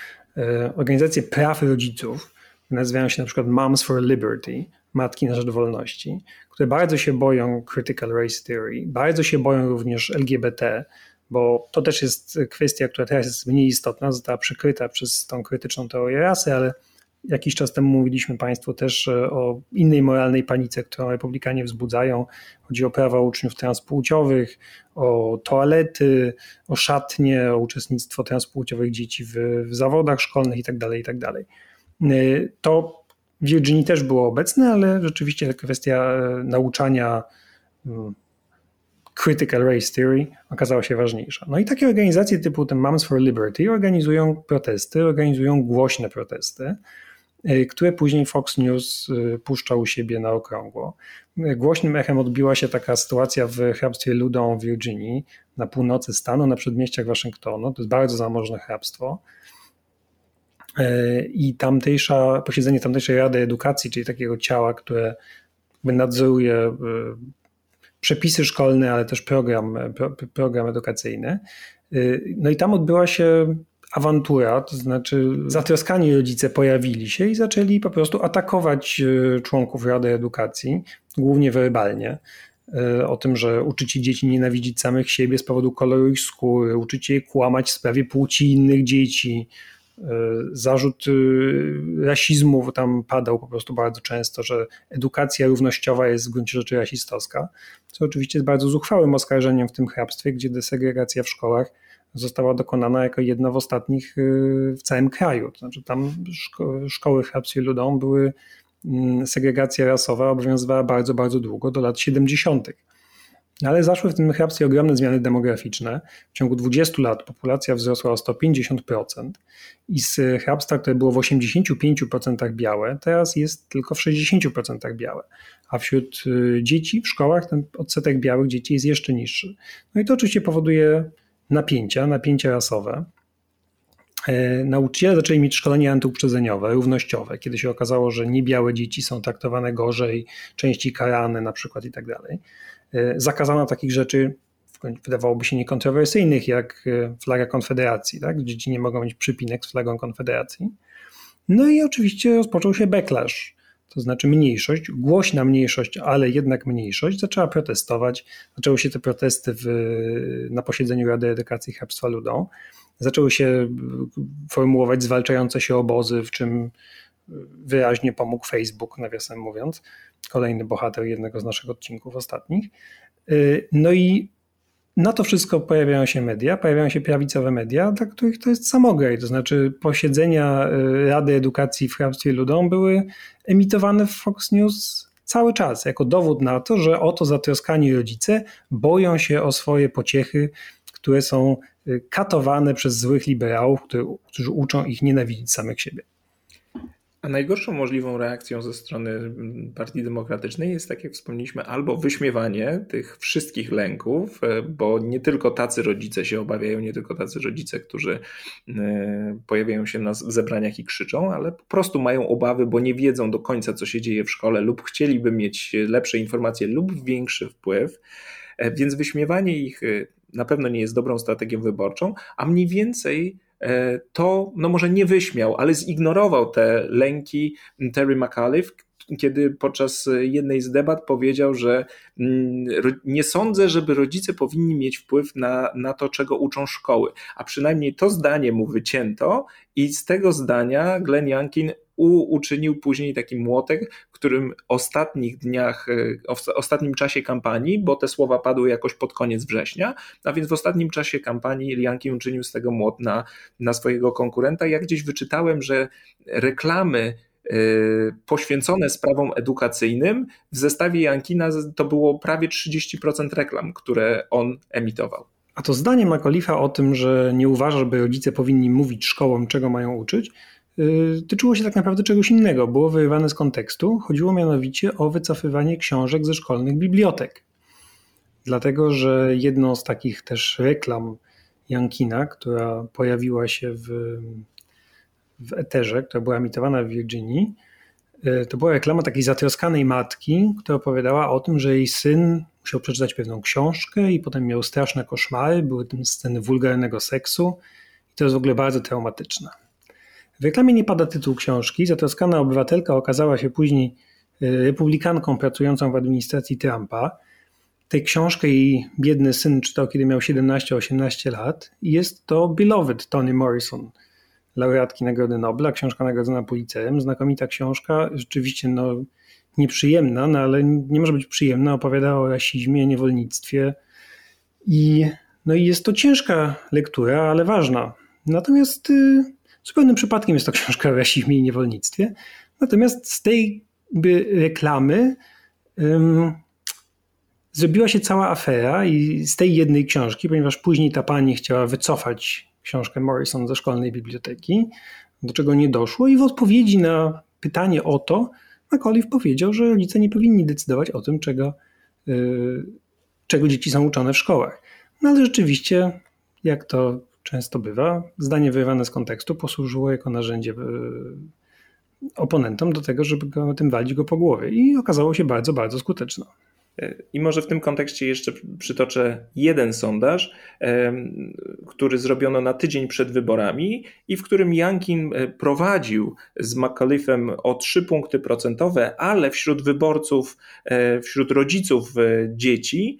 organizacje praw rodziców, nazywają się na przykład Moms for Liberty, Matki na Rzecz Wolności, które bardzo się boją critical race theory, bardzo się boją również LGBT, bo to też jest kwestia, która teraz jest mniej istotna, została przykryta przez tą krytyczną teorię rasy, ale jakiś czas temu mówiliśmy Państwu też e, o innej moralnej panice, którą republikanie wzbudzają. Chodzi o prawa uczniów transpłciowych, o toalety, o szatnie, o uczestnictwo transpłciowych dzieci w, w zawodach szkolnych itd. Tak itd. Y, to w Virginii też było obecne, ale rzeczywiście kwestia e, nauczania mm, critical race theory okazała się ważniejsza. No i takie organizacje typu ten Moms for Liberty organizują protesty, organizują głośne protesty, e, które później Fox News e, puszcza u siebie na okrągło. Głośnym echem odbiła się taka sytuacja w hrabstwie Ludą w Virginii, na północy stanu, na przedmieściach Waszyngtonu. To jest bardzo zamożne hrabstwo. I tamtejsza, posiedzenie tamtejszej Rady Edukacji, czyli takiego ciała, które nadzoruje e, przepisy szkolne, ale też program, program edukacyjny. E, no i tam odbyła się awantura, to znaczy zatroskani rodzice pojawili się i zaczęli po prostu atakować e, członków Rady Edukacji, głównie werbalnie. O tym, że uczycie dzieci nienawidzić samych siebie z powodu koloru ich skóry, uczycie je kłamać w sprawie płci innych dzieci, E, zarzut y, rasizmu tam padał po prostu bardzo często, że edukacja równościowa jest w gruncie rzeczy rasistowska, co oczywiście jest bardzo zuchwałym oskarżeniem w tym hrabstwie, gdzie desegregacja w szkołach została dokonana jako jedna w ostatnich y, w całym kraju. To znaczy tam szko szkoły w hrabstwie Ludą były, mm, segregacja rasowa obowiązywała bardzo, bardzo długo, do lat 70. Ale zaszły w tym hrabstwie ogromne zmiany demograficzne. W ciągu 20 lat populacja wzrosła o 150% i z hrabstwa, które było w 85% białe, teraz jest tylko w 60% białe. A wśród y, dzieci w szkołach ten odsetek białych dzieci jest jeszcze niższy. No i to oczywiście powoduje napięcia, napięcia rasowe. E, nauczyciele zaczęli mieć szkolenie antyuprzedzeniowe, równościowe, kiedy się okazało, że niebiałe dzieci są traktowane gorzej, częściej karane na przykład i tak dalej. E, zakazano takich rzeczy, wydawałoby się niekontrowersyjnych, jak e, flaga Konfederacji. Tak? Dzieci nie mogą mieć przypinek z flagą Konfederacji. No i oczywiście rozpoczął się backlash, to znaczy mniejszość, głośna mniejszość, ale jednak mniejszość, zaczęła protestować. Zaczęły się te protesty w, na posiedzeniu Rady Edukacji Hrabstwa Ludą. Zaczęły się formułować zwalczające się obozy, w czym wyraźnie pomógł Facebook, nawiasem mówiąc, kolejny bohater jednego z naszych odcinków ostatnich. No i na to wszystko pojawiają się media, pojawiają się prawicowe media, dla których to jest samograj. To znaczy posiedzenia y, Rady Edukacji w Hrabstwie Ludą były emitowane w Fox News cały czas, jako dowód na to, że oto zatroskani rodzice boją się o swoje pociechy, które są y, katowane przez złych liberałów, którzy uczą ich nienawidzić samych siebie. A najgorszą możliwą reakcją ze strony mm, Partii Demokratycznej jest, tak jak wspomnieliśmy, albo wyśmiewanie tych wszystkich lęków, e, bo nie tylko tacy rodzice się obawiają, nie tylko tacy rodzice, którzy e, pojawiają się na zebraniach i krzyczą, ale po prostu mają obawy, bo nie wiedzą do końca, co się dzieje w szkole, lub chcieliby mieć lepsze informacje, lub większy wpływ. E, więc wyśmiewanie ich na pewno nie jest dobrą strategią wyborczą, a mniej więcej to no może nie wyśmiał, ale zignorował te lęki Terry McAuliffe, kiedy podczas jednej z debat powiedział, że mm, nie sądzę, żeby rodzice powinni mieć wpływ na, na to, czego uczą szkoły. A przynajmniej to zdanie mu wycięto i z tego zdania Glenn Youngkin uczynił później taki młotek, którym ostatnich dniach, e, w ostatnim czasie kampanii, bo te słowa padły jakoś pod koniec września, a więc w ostatnim czasie kampanii Lianki uczynił z tego młot na, na swojego konkurenta. Ja gdzieś wyczytałem, że reklamy e, poświęcone sprawom edukacyjnym, w zestawie Jankina to było prawie 30% reklam, które on emitował. A to zdanie Makolifa o tym, że nie uważa, żeby rodzice powinni mówić szkołom, czego mają uczyć, tyczyło się tak naprawdę czegoś innego, było wyrywane z kontekstu. Chodziło mianowicie o wycofywanie książek ze szkolnych bibliotek. Dlatego, że jedną z takich też reklam Jankina, która pojawiła się w, w eterze, która była emitowana w Virginii, y, to była reklama takiej zatroskanej matki, która opowiadała o tym, że jej syn musiał przeczytać pewną książkę i potem miał straszne koszmary, były tym sceny wulgarnego seksu i to jest w ogóle bardzo traumatyczne. W reklamie nie pada tytuł książki. Zatroskana obywatelka okazała się później y, republikanką pracującą w administracji Trumpa. Tę książkę jej biedny syn czytał, kiedy miał 17-18 lat. Jest to Beloved Toni Morrison, laureatki Nagrody Nobla, książka nagrodzona Pulitzerem. Znakomita książka, rzeczywiście no, nieprzyjemna, no, ale nie może być przyjemna. Opowiada o rasizmie, niewolnictwie. I, no i jest to ciężka lektura, ale ważna. Natomiast... Y, Zupełnym przypadkiem jest to książka o rasizmie i niewolnictwie. Natomiast z tej reklamy um, zrobiła się cała afera i z tej jednej książki, ponieważ później ta pani chciała wycofać książkę Morrison ze szkolnej biblioteki, do czego nie doszło i w odpowiedzi na pytanie o to McAuliffe powiedział, że rodzice nie powinni decydować o tym, czego, yy, czego dzieci są uczone w szkołach. No ale rzeczywiście, jak to często bywa, zdanie wyrwane z kontekstu posłużyło jako narzędzie e, oponentom do tego, żeby go, tym walić go po głowie i okazało się bardzo, bardzo skuteczne. I może w tym kontekście jeszcze przytoczę jeden sondaż, który zrobiono na tydzień przed wyborami i w którym Jankin e, prowadził z McAuliffe'em o 3 punkty procentowe, ale wśród wyborców, e, wśród rodziców dzieci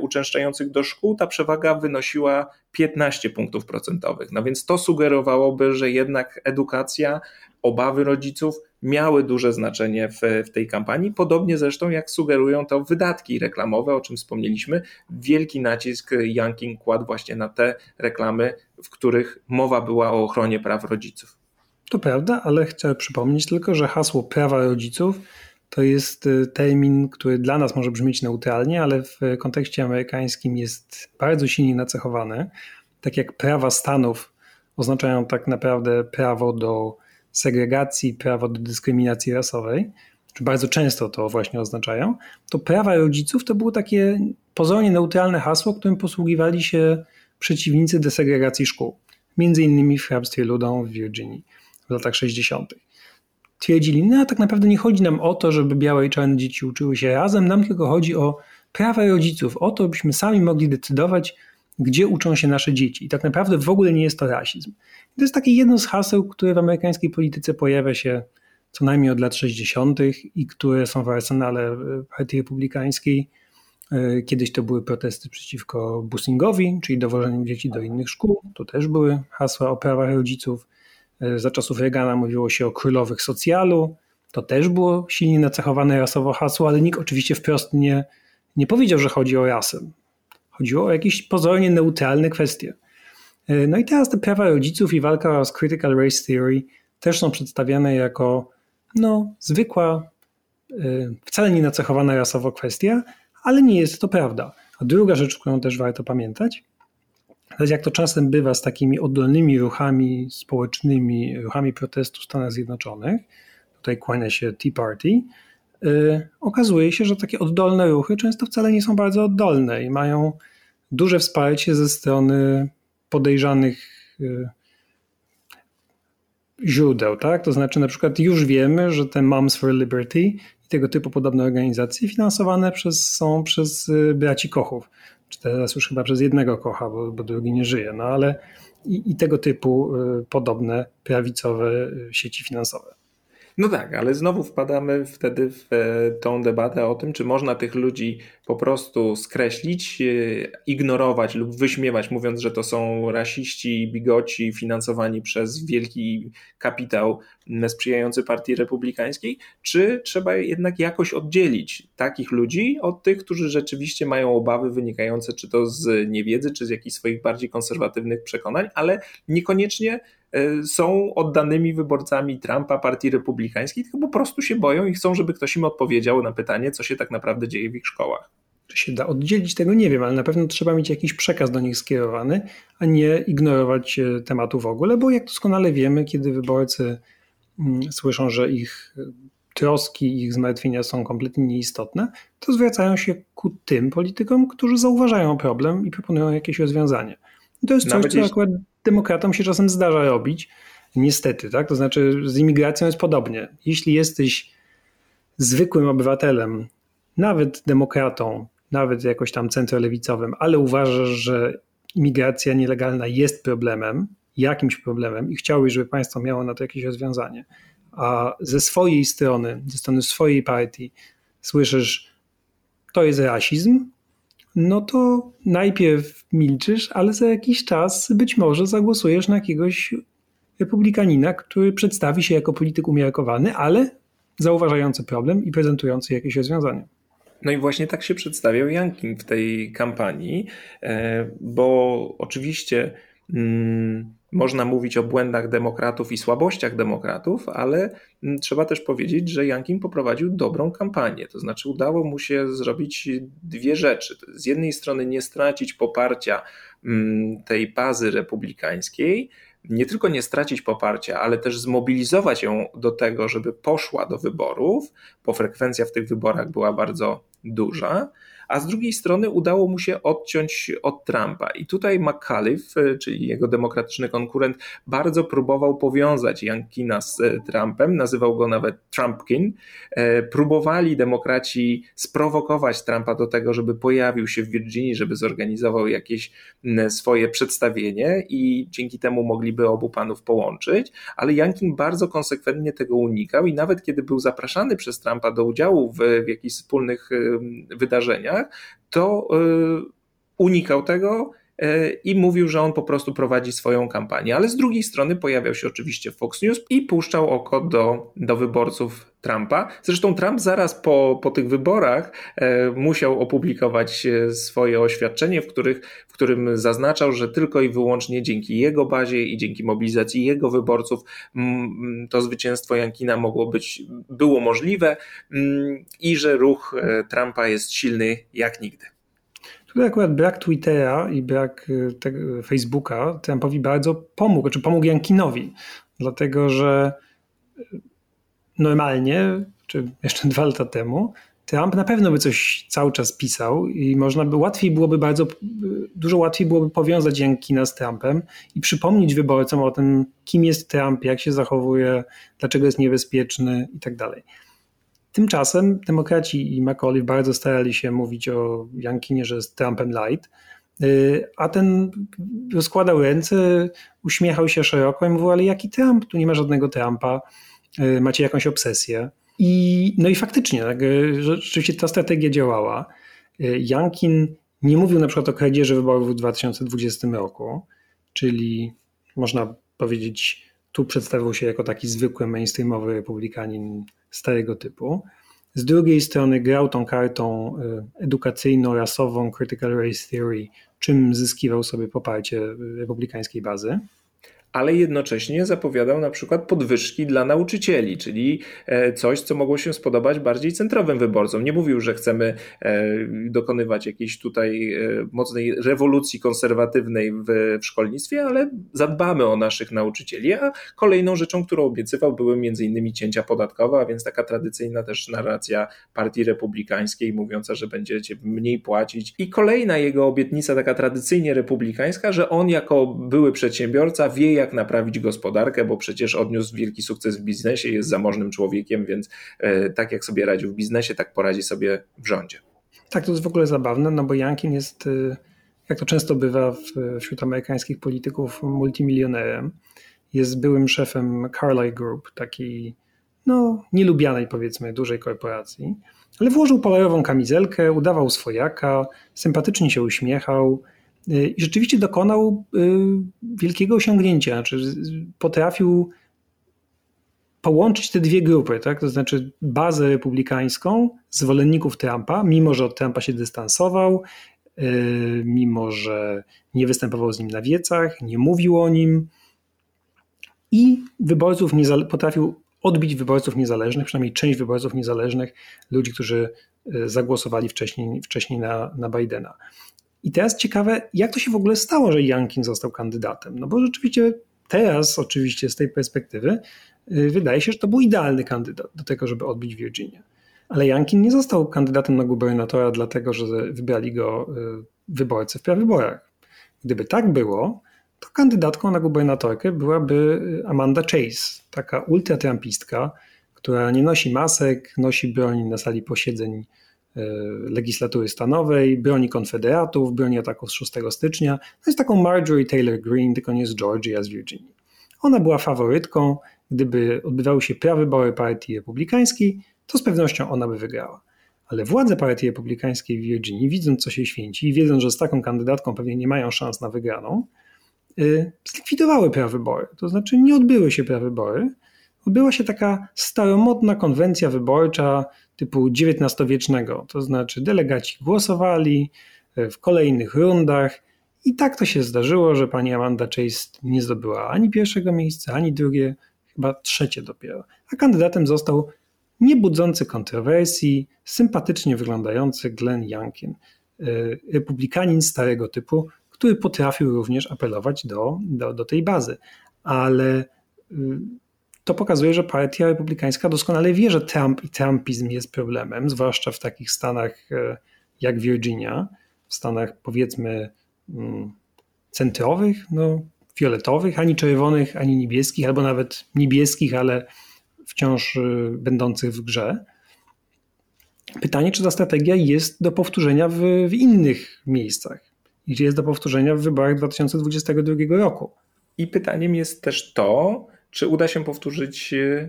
uczęszczających do szkół ta przewaga wynosiła 15 punktów procentowych. No więc to sugerowałoby, że jednak edukacja, obawy rodziców miały duże znaczenie w, w tej kampanii, podobnie zresztą jak sugerują to wydatki reklamowe, o czym wspomnieliśmy. Wielki nacisk Yanking kładł właśnie na te reklamy, w których mowa była o ochronie praw rodziców. To prawda, ale chcę przypomnieć tylko, że hasło prawa rodziców to jest y, termin, który dla nas może brzmieć neutralnie, ale w kontekście amerykańskim jest bardzo silnie nacechowany. Tak jak prawa stanów oznaczają tak naprawdę prawo do segregacji, prawo do dyskryminacji rasowej, czy bardzo często to właśnie oznaczają, to prawa rodziców to było takie pozornie neutralne hasło, którym posługiwali się przeciwnicy desegregacji szkół. Między innymi w hrabstwie Ludą w Virginii w latach 60. Twierdzili, no tak naprawdę nie chodzi nam o to, żeby białe i czarne dzieci uczyły się razem, nam tylko chodzi o prawa rodziców, o to, byśmy sami mogli decydować, gdzie uczą się nasze dzieci. I tak naprawdę w ogóle nie jest to rasizm. I to jest takie jedno z haseł, które w amerykańskiej polityce pojawia się co najmniej od lat 60. i które są w arsenale Partii Republikańskiej. E, kiedyś to były protesty przeciwko busingowi, czyli dowożeniu dzieci do innych szkół. To też były hasła o prawach rodziców. E, za czasów Reagana mówiło się o królowych socjalu. To też było silnie nacechowane rasowo hasło, ale nikt oczywiście wprost nie, nie powiedział, że chodzi o rasę. Chodziło o jakieś pozornie neutralne kwestie. E, no i teraz te prawa rodziców i walka z critical race theory też są przedstawiane jako no, zwykła, wcale nie nacechowana rasowo kwestia, ale nie jest to prawda. A druga rzecz, którą też warto pamiętać, to jest jak to czasem bywa z takimi oddolnymi ruchami społecznymi, ruchami protestu w Stanach Zjednoczonych, tutaj kłania się Tea Party, yy, okazuje się, że takie oddolne ruchy często wcale nie są bardzo oddolne i mają duże wsparcie ze strony podejrzanych yy, źródeł, tak? To znaczy na przykład już wiemy, że te Moms for Liberty i tego typu podobne organizacje finansowane przez, są przez y, braci Kochów, czy teraz już chyba przez jednego Kocha, bo, bo drugi nie żyje, no ale i, i tego typu y, podobne prawicowe y, sieci finansowe. No tak, ale znowu wpadamy wtedy w e, tą debatę o tym, czy można tych ludzi po prostu skreślić, e, ignorować lub wyśmiewać, mówiąc, że to są rasiści, bigoci finansowani przez wielki kapitał sprzyjający partii republikańskiej, czy trzeba jednak jakoś oddzielić takich ludzi od tych, którzy rzeczywiście mają obawy wynikające czy to z niewiedzy, czy z jakichś swoich bardziej konserwatywnych przekonań, ale niekoniecznie są oddanymi wyborcami Trumpa, partii republikańskiej, tylko po prostu się boją i chcą, żeby ktoś im odpowiedział na pytanie, co się tak naprawdę dzieje w ich szkołach. Czy się da oddzielić tego, nie wiem, ale na pewno trzeba mieć jakiś przekaz do nich skierowany, a nie ignorować e, tematu w ogóle, bo jak doskonale wiemy, kiedy wyborcy mm, słyszą, że ich e, troski, ich zmartwienia są kompletnie nieistotne, to zwracają się ku tym politykom, którzy zauważają problem i proponują jakieś rozwiązanie. I to jest coś, co akurat demokratom się czasem zdarza robić. Niestety, tak? To znaczy z imigracją jest podobnie. Jeśli jesteś zwykłym obywatelem, nawet demokratą, nawet jakoś tam centrolewicowym, ale uważasz, że imigracja nielegalna jest problemem, jakimś problemem i chciałbyś, żeby państwo miało na to jakieś rozwiązanie, a ze swojej strony, ze strony swojej partii słyszysz, to jest rasizm, no to najpierw milczysz, ale za jakiś czas być może zagłosujesz na jakiegoś republikanina, który przedstawi się jako polityk umiarkowany, ale zauważający problem i prezentujący jakieś rozwiązania. No i właśnie tak się przedstawiał Jankin w tej kampanii, e, bo oczywiście mm, można mówić o błędach demokratów i słabościach demokratów, ale mm, trzeba też powiedzieć, że Jankin poprowadził dobrą kampanię. To znaczy, udało mu się zrobić dwie rzeczy. Z jednej strony, nie stracić poparcia mm, tej bazy republikańskiej, nie tylko nie stracić poparcia, ale też zmobilizować ją do tego, żeby poszła do wyborów, bo frekwencja w tych wyborach była bardzo duża a z drugiej strony udało mu się odciąć od Trumpa. I tutaj McAuliffe, czyli jego demokratyczny konkurent, bardzo próbował powiązać Jankina z e, Trumpem, nazywał go nawet Trumpkin. E, próbowali demokraci sprowokować Trumpa do tego, żeby pojawił się w Virginii, żeby zorganizował jakieś swoje przedstawienie i dzięki temu mogliby obu panów połączyć, ale Jankin bardzo konsekwentnie tego unikał i nawet kiedy był zapraszany przez Trumpa do udziału w, w jakichś wspólnych wydarzeniach, to y, unikał tego i mówił, że on po prostu prowadzi swoją kampanię. Ale z drugiej strony pojawiał się oczywiście Fox News i puszczał oko do, do wyborców Trumpa. Zresztą Trump zaraz po, po tych wyborach e, musiał opublikować e, swoje oświadczenie, w, których, w którym zaznaczał, że tylko i wyłącznie dzięki jego bazie i dzięki mobilizacji jego wyborców m, to zwycięstwo Jankina mogło być, było możliwe m, i że ruch e, Trumpa jest silny jak nigdy. Tutaj akurat brak Twittera i brak tego Facebooka Trumpowi bardzo pomógł, czy pomógł Jankinowi, dlatego że normalnie, czy jeszcze dwa lata temu, Trump na pewno by coś cały czas pisał i można by łatwiej byłoby bardzo, dużo łatwiej byłoby powiązać Jankina z Trumpem i przypomnieć wyborcom o tym, kim jest Trump, jak się zachowuje, dlaczego jest niebezpieczny i tak dalej. Tymczasem demokraci i McAuliffe bardzo starali się mówić o Jankinie, że jest Trumpem light, y, a ten rozkładał ręce, uśmiechał się szeroko i mówił, ale jaki Trump? Tu nie ma żadnego Trumpa, y, macie jakąś obsesję. I, no i faktycznie, tak, y, rzeczywiście ta strategia działała. Jankin nie mówił na przykład o kradzieży wyborów w 2020 roku, czyli można powiedzieć, tu przedstawił się jako taki zwykły mainstreamowy republikanin starego typu. Z drugiej strony grał tą kartą y, edukacyjno-rasową Critical Race Theory, czym zyskiwał sobie poparcie republikańskiej bazy ale jednocześnie zapowiadał na przykład podwyżki dla nauczycieli, czyli e, coś, co mogło się spodobać bardziej centrowym wyborcom. Nie mówił, że chcemy e, dokonywać jakiejś tutaj e, mocnej rewolucji konserwatywnej w, szkolnictwie, ale zadbamy o naszych nauczycieli. A kolejną rzeczą, którą obiecywał, były między innymi cięcia podatkowe, a więc taka tradycyjna też narracja partii republikańskiej, mówiąca, że będziecie mniej płacić. I kolejna jego obietnica, taka tradycyjnie republikańska, że on jako były przedsiębiorca wie, jak jak naprawić gospodarkę, bo przecież odniósł wielki sukces w biznesie, jest zamożnym człowiekiem, więc e, tak jak sobie radził w biznesie, tak poradzi sobie w rządzie. Tak, to jest w ogóle zabawne, no bo Jankin jest, e, jak to często bywa wśród amerykańskich polityków, multimilionerem. Jest byłym szefem Carlyle Group, takiej no, nielubianej powiedzmy dużej korporacji, ale włożył polarową kamizelkę, udawał swojaka, sympatycznie się uśmiechał, Y, I rzeczywiście dokonał y, wielkiego osiągnięcia, znaczy potrafił połączyć te dwie grupy, tak? to znaczy bazę republikańską, zwolenników Trumpa, mimo że od Trumpa się dystansował, y, mimo że nie występował z nim na wiecach, nie mówił o nim i wyborców potrafił odbić wyborców niezależnych, przynajmniej część wyborców niezależnych, ludzi, którzy zagłosowali wcześniej, wcześniej na, na Bidena. I teraz ciekawe, jak to się w ogóle stało, że Jankin został kandydatem? No bo rzeczywiście teraz, oczywiście z tej perspektywy, y, wydaje się, że to był idealny kandydat do tego, żeby odbić Virginię. Ale Jankin nie został kandydatem na gubernatora, dlatego że wybrali go y, wyborcy w prawyborach. Gdyby tak było, to kandydatką na gubernatorkę byłaby y, Amanda Chase, taka ultratrampistka, która nie nosi masek, nosi broń na sali posiedzeń legislatury stanowej, broni konfederatów, broni ataków z 6 stycznia. To jest taką Marjorie Taylor Greene, tylko nie z Georgii, a z Virginii. Ona była faworytką. Gdyby odbywały się prawybory partii republikańskiej, to z pewnością ona by wygrała. Ale władze partii republikańskiej w Virginii, widząc co się święci i wiedząc, że z taką kandydatką pewnie nie mają szans na wygraną, e, zlikwidowały prawybory. To znaczy nie odbyły się prawybory. Odbyła się taka staromodna konwencja wyborcza typu XIX-wiecznego, to znaczy delegaci głosowali e, w kolejnych rundach i tak to się zdarzyło, że pani Amanda Chase nie zdobyła ani pierwszego miejsca, ani drugie, chyba trzecie dopiero. A kandydatem został niebudzący kontrowersji, sympatycznie wyglądający Glenn Youngkin, e, republikanin starego typu, który potrafił również apelować do, do, do tej bazy. Ale y, to pokazuje, że partia republikańska doskonale wie, że Trump i Trumpizm jest problemem, zwłaszcza w takich stanach e, jak Virginia, w stanach powiedzmy mm, centrowych, no, fioletowych, ani czerwonych, ani niebieskich, albo nawet niebieskich, ale wciąż e, będących w grze. Pytanie, czy ta strategia jest do powtórzenia w, w innych miejscach czy jest do powtórzenia w wyborach 2022 roku. I pytaniem jest też to, czy uda się powtórzyć e,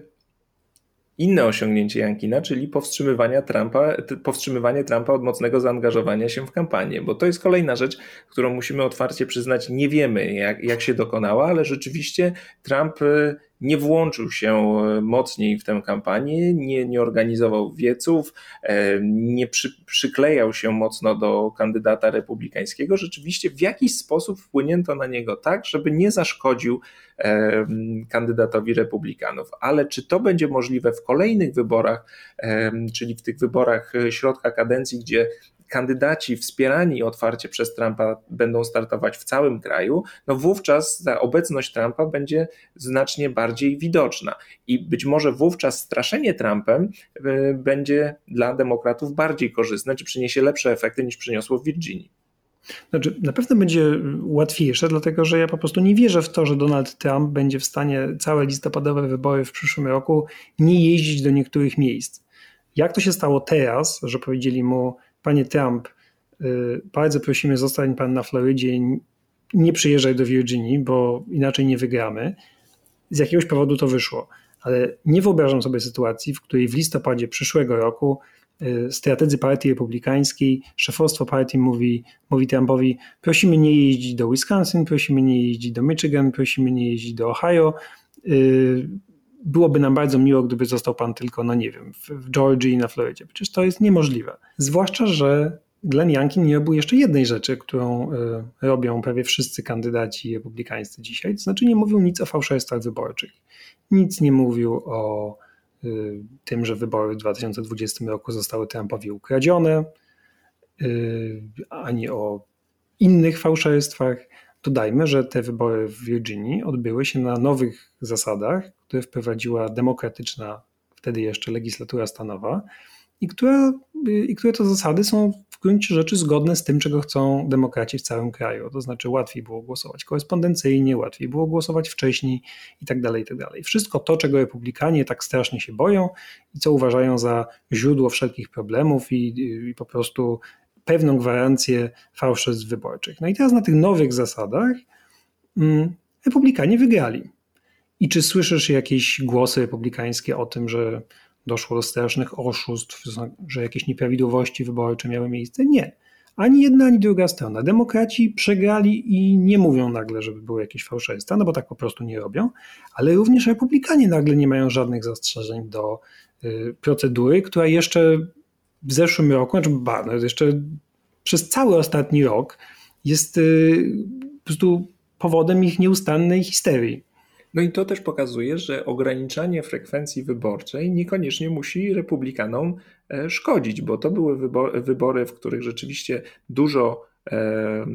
inne osiągnięcie Jankina, czyli powstrzymywania Trumpa, powstrzymywanie Trumpa od mocnego zaangażowania się w kampanię, bo to jest kolejna rzecz, którą musimy otwarcie przyznać, nie wiemy jak, jak się dokonała, ale rzeczywiście Trump y, nie włączył się y, mocniej w tę kampanię, nie, nie organizował wieców, e, nie przy, przyklejał się mocno do kandydata republikańskiego. Rzeczywiście w jakiś sposób wpłynięto na niego tak, żeby nie zaszkodził kandydatowi republikanów. Ale czy to będzie możliwe w kolejnych wyborach, czyli w tych wyborach e, środka kadencji, gdzie kandydaci wspierani otwarcie przez Trumpa będą startować w całym kraju, no wówczas ta obecność Trumpa będzie znacznie bardziej widoczna. I być może wówczas straszenie Trumpem e, będzie dla demokratów bardziej korzystne, czy przyniesie lepsze efekty niż przyniosło w Virginii. Znaczy, na pewno będzie łatwiejsze, dlatego że ja po prostu nie wierzę w to, że Donald Trump będzie w stanie całe listopadowe wybory w przyszłym roku nie jeździć do niektórych miejsc. Jak to się stało teraz, że powiedzieli mu, panie Trump, y, bardzo prosimy, zostań pan na Florydzie, nie przyjeżdżaj do Virginii, bo inaczej nie wygramy. Z jakiegoś powodu to wyszło. Ale nie wyobrażam sobie sytuacji, w której w listopadzie przyszłego roku Y, strategzy partii republikańskiej, szefostwo partii mówi, mówi Trumpowi, prosimy nie jeździć do Wisconsin, prosimy nie jeździć do Michigan, prosimy nie jeździć do Ohio. Byłoby nam bardzo miło, gdyby został pan tylko, no nie wiem, w Georgii i na Florydzie. Przecież to jest niemożliwe. Zwłaszcza, że Glenn Youngkin nie robił jeszcze jednej rzeczy, którą y, robią prawie wszyscy kandydaci republikańscy dzisiaj, to znaczy nie mówił nic o fałszerstwach wyborczych. Nic nie mówił o Y, tym, że wybory w 2020 roku zostały Trumpowi ukradzione, y, ani o innych fałszerstwach. Dodajmy, że te wybory w Virginii odbyły się na nowych zasadach, które wprowadziła demokratyczna, wtedy jeszcze legislatura stanowa i które, i które to zasady są w gruncie rzeczy zgodne z tym, czego chcą demokraci w całym kraju. To znaczy łatwiej było głosować korespondencyjnie, łatwiej było głosować wcześniej i tak dalej, i tak dalej. Wszystko to, czego republikanie tak strasznie się boją i co uważają za źródło wszelkich problemów i, i po prostu pewną gwarancję fałszerstw wyborczych. No i teraz na tych nowych zasadach mm, republikanie wygrali. I czy słyszysz jakieś głosy republikańskie o tym, że doszło do strasznych oszustw, że jakieś nieprawidłowości wyborcze miały miejsce. Nie. Ani jedna, ani druga strona. Demokraci przegrali i nie mówią nagle, żeby były jakieś fałszerstwa, no bo tak po prostu nie robią, ale również republikanie nagle nie mają żadnych zastrzeżeń do y, procedury, która jeszcze w zeszłym roku, znaczy ba, no jeszcze przez cały ostatni rok jest y, po prostu powodem ich nieustannej histerii. No i to też pokazuje, że ograniczanie frekwencji wyborczej niekoniecznie musi republikanom e, szkodzić, bo to były wybory, w których rzeczywiście dużo, e,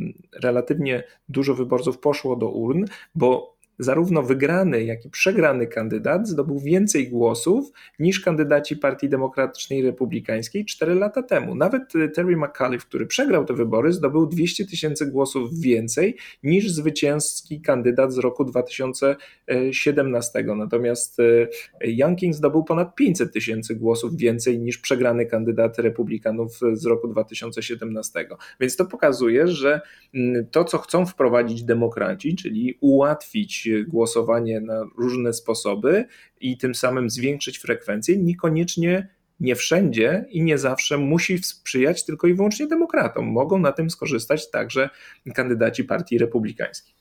relatywnie dużo wyborców poszło do urn, bo zarówno wygrany, jak i przegrany kandydat zdobył więcej głosów niż kandydaci Partii Demokratycznej i Republikańskiej 4 lata temu. Nawet Terry McAuliffe, który przegrał te wybory, zdobył 200 tysięcy głosów więcej niż zwycięski kandydat z roku 2017. Natomiast e, Youngkin zdobył ponad 500 tysięcy głosów więcej niż przegrany kandydat Republikanów z roku 2017. Więc to pokazuje, że mm, to, co chcą wprowadzić demokraci, czyli ułatwić głosowanie na różne sposoby i tym samym zwiększyć frekwencję, niekoniecznie nie wszędzie i nie zawsze musi sprzyjać tylko i wyłącznie demokratom. Mogą na tym skorzystać także kandydaci partii republikańskiej.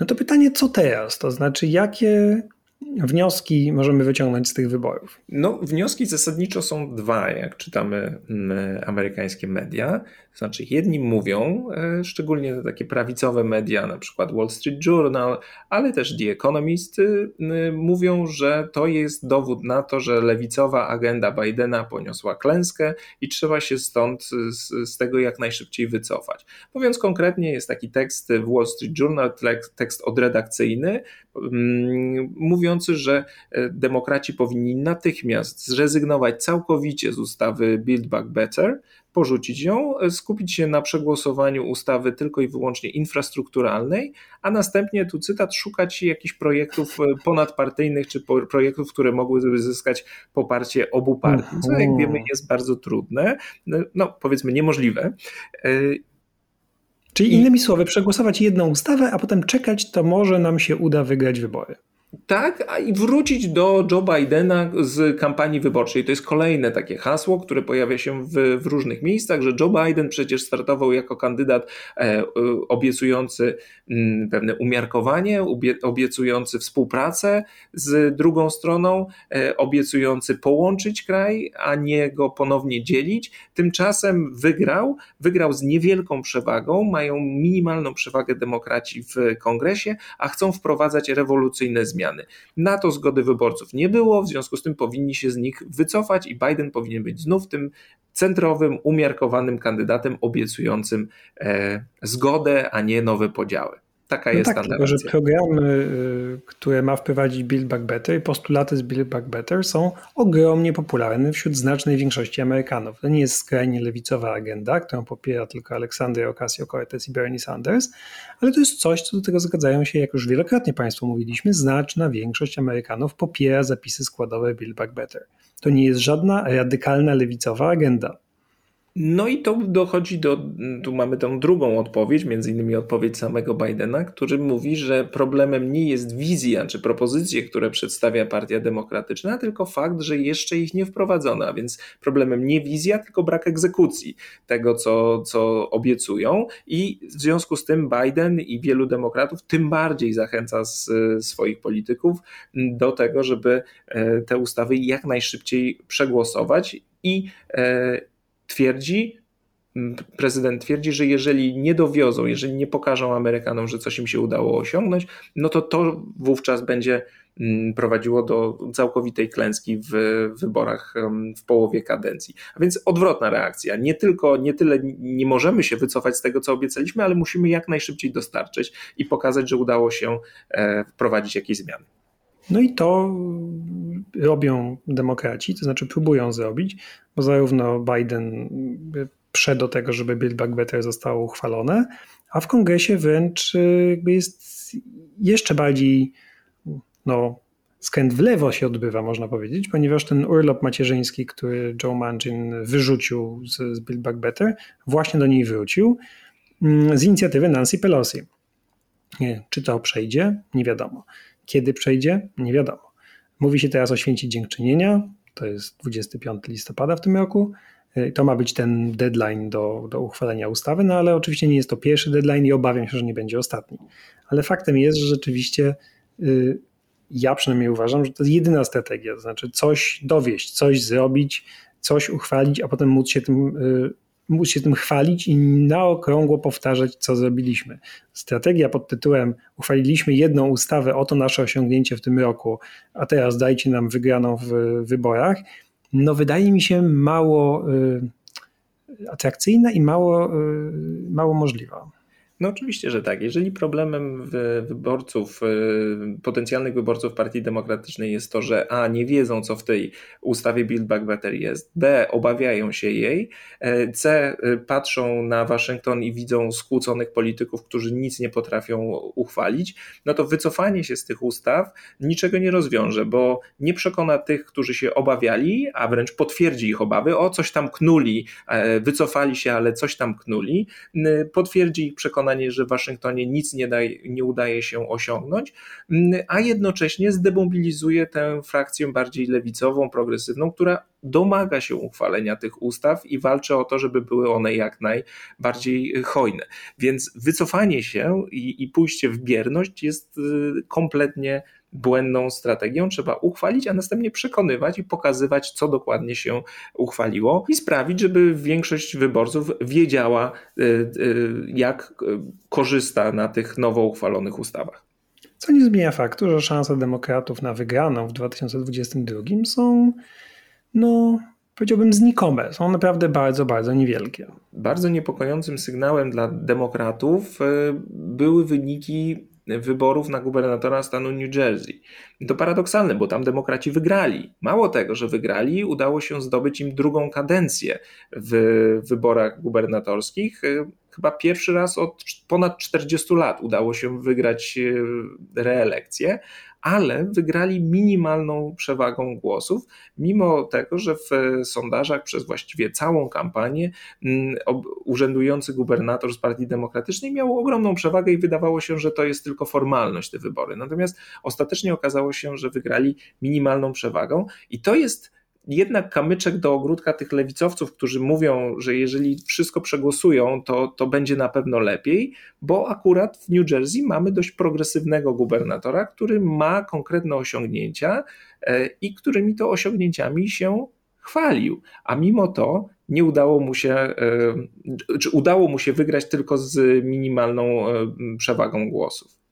No to pytanie, co teraz? To znaczy, jakie wnioski możemy wyciągnąć z tych wyborów? No, wnioski zasadniczo są dwa, jak czytamy mm, amerykańskie media. Znaczy, jedni mówią, e, szczególnie takie prawicowe media, na przykład Wall Street Journal, ale też The Economist, y, y, mówią, że to jest dowód na to, że lewicowa agenda Bidena poniosła klęskę i trzeba się stąd z, z tego jak najszybciej wycofać. Mówiąc konkretnie, jest taki tekst w Wall Street Journal, tekst odredakcyjny, mm, mówiący, że e, demokraci powinni natychmiast zrezygnować całkowicie z ustawy Build Back Better, porzucić ją, skupić się na przegłosowaniu ustawy tylko i wyłącznie infrastrukturalnej, a następnie, tu cytat, szukać jakichś projektów e, ponadpartyjnych czy projektów, które mogłyby zyskać poparcie obu partii, co jak wiemy jest bardzo trudne, no, no powiedzmy niemożliwe. E, Czyli innymi słowy, przegłosować jedną ustawę, a potem czekać, to może nam się uda wygrać wybory. Tak, a i wrócić do Joe Bidena z kampanii wyborczej. To jest kolejne takie hasło, które pojawia się w, w różnych miejscach, że Joe Biden przecież startował jako kandydat e, e obiecujący mm, pewne umiarkowanie, obie, obiecujący współpracę z drugą stroną, e, obiecujący połączyć kraj, a nie go ponownie dzielić. Tymczasem wygrał, wygrał z niewielką przewagą, mają minimalną przewagę demokraci w kongresie, a chcą wprowadzać rewolucyjne zmiany zmiany. Na to zgody wyborców nie było, w związku z tym powinni się z nich wycofać i Biden powinien być znów tym centrowym, umiarkowanym kandydatem obiecującym e, zgodę, a nie nowe podziały. Taka no jest tak, tylko, że programy, y, które ma wprowadzić Build Back Better i postulaty z Build Back Better są ogromnie popularne wśród znacznej większości Amerykanów. To nie jest skrajnie lewicowa agenda, którą popiera tylko Aleksander Ocasio-Cortez i Bernie Sanders, ale to jest coś, co do tego zgadzają się, jak już wielokrotnie Państwu mówiliśmy, znaczna większość Amerykanów popiera zapisy składowe Build Back Better. To nie jest żadna radykalna lewicowa agenda. No i to dochodzi do, tu mamy tą drugą odpowiedź, między innymi odpowiedź samego Bidena, który mówi, że problemem nie jest wizja czy propozycje, które przedstawia Partia Demokratyczna, tylko fakt, że jeszcze ich nie wprowadzono, a więc problemem nie wizja, tylko brak egzekucji tego, co, co obiecują. I w związku z tym Biden i wielu demokratów tym bardziej zachęca z, swoich polityków do tego, żeby e, te ustawy jak najszybciej przegłosować i e, twierdzi, prezydent twierdzi, że jeżeli nie dowiozą, jeżeli nie pokażą Amerykanom, że coś im się udało osiągnąć, no to to wówczas będzie prowadziło do całkowitej klęski w wyborach w połowie kadencji. A więc odwrotna reakcja. Nie tylko, nie tyle nie możemy się wycofać z tego, co obiecaliśmy, ale musimy jak najszybciej dostarczyć i pokazać, że udało się e, wprowadzić jakieś zmiany. No i to robią demokraci, to znaczy próbują zrobić, bo zarówno Biden prze do tego, żeby Build Back Better zostało uchwalone, a w kongresie wręcz jest jeszcze bardziej no, skręt w lewo się odbywa, można powiedzieć, ponieważ ten urlop macierzyński, który Joe Manchin wyrzucił z, z Build Back Better, właśnie do niej wrócił mm, z inicjatywy Nancy Pelosi. Nie, czy to przejdzie? Nie wiadomo. Kiedy przejdzie? Nie wiadomo. Mówi się teraz o święcie dziękczynienia, to jest 25 listopada w tym roku. Y, to ma być ten deadline do, do uchwalenia ustawy, no ale oczywiście nie jest to pierwszy deadline i obawiam się, że nie będzie ostatni. Ale faktem jest, że rzeczywiście y, ja przynajmniej uważam, że to jest jedyna strategia, to znaczy coś dowieść, coś zrobić, coś uchwalić, a potem móc się tym y, móc się tym chwalić i na okrągło powtarzać, co zrobiliśmy. Strategia pod tytułem uchwaliliśmy jedną ustawę, oto nasze osiągnięcie w tym roku, a teraz dajcie nam wygraną w wyborach, no wydaje mi się mało y, atrakcyjna i mało, y, mało możliwa. No oczywiście, że tak. Jeżeli problemem wyborców, y, potencjalnych wyborców Partii Demokratycznej jest to, że A nie wiedzą, co w tej ustawie Build Back Better jest, B obawiają się jej, e, C y, patrzą na Waszyngton i widzą skłóconych polityków, którzy nic nie potrafią uchwalić, no to wycofanie się z tych ustaw niczego nie rozwiąże, bo nie przekona tych, którzy się obawiali, a wręcz potwierdzi ich obawy, o coś tam knuli, e, wycofali się, ale coś tam knuli, potwierdzi ich przekonanie, przekonanie, że w Waszyngtonie nic nie, daje, nie udaje się osiągnąć, mm, a jednocześnie zdemobilizuje tę frakcję bardziej lewicową, progresywną, która domaga się uchwalenia tych ustaw i walczy o to, żeby były one jak najbardziej hojne. Więc wycofanie się i, i pójście w bierność jest y, kompletnie błędną strategią trzeba uchwalić, a następnie przekonywać i pokazywać, co dokładnie się uchwaliło i sprawić, żeby większość wyborców wiedziała, y, y, jak y, korzysta na tych nowo uchwalonych ustawach. Co nie zmienia faktu, że szanse demokratów na wygraną w 2022 są, no, powiedziałbym, znikome. Są naprawdę bardzo, bardzo niewielkie. Bardzo niepokojącym sygnałem dla demokratów były wyniki wyborów na gubernatora stanu New Jersey. to paradoksalne, bo tam demokraci wygrali. Mało tego, że wygrali, udało się zdobyć im drugą kadencję w wyborach gubernatorskich. Chyba pierwszy raz od ponad 40 lat udało się wygrać e, reelekcję, ale wygrali minimalną przewagą głosów, mimo tego, że w sondażach przez właściwie całą kampanię mm, urzędujący gubernator z Partii Demokratycznej miał ogromną przewagę i wydawało się, że to jest tylko formalność te wybory. Natomiast ostatecznie okazało się, że wygrali minimalną przewagą i to jest jednak kamyczek do ogródka tych lewicowców, którzy mówią, że jeżeli wszystko przegłosują, to, to będzie na pewno lepiej, bo akurat w New Jersey mamy dość progresywnego gubernatora, który ma konkretne osiągnięcia e, i którymi to osiągnięciami się chwalił, a mimo to nie udało mu się, e, czy udało mu się wygrać tylko z minimalną e, przewagą głosów.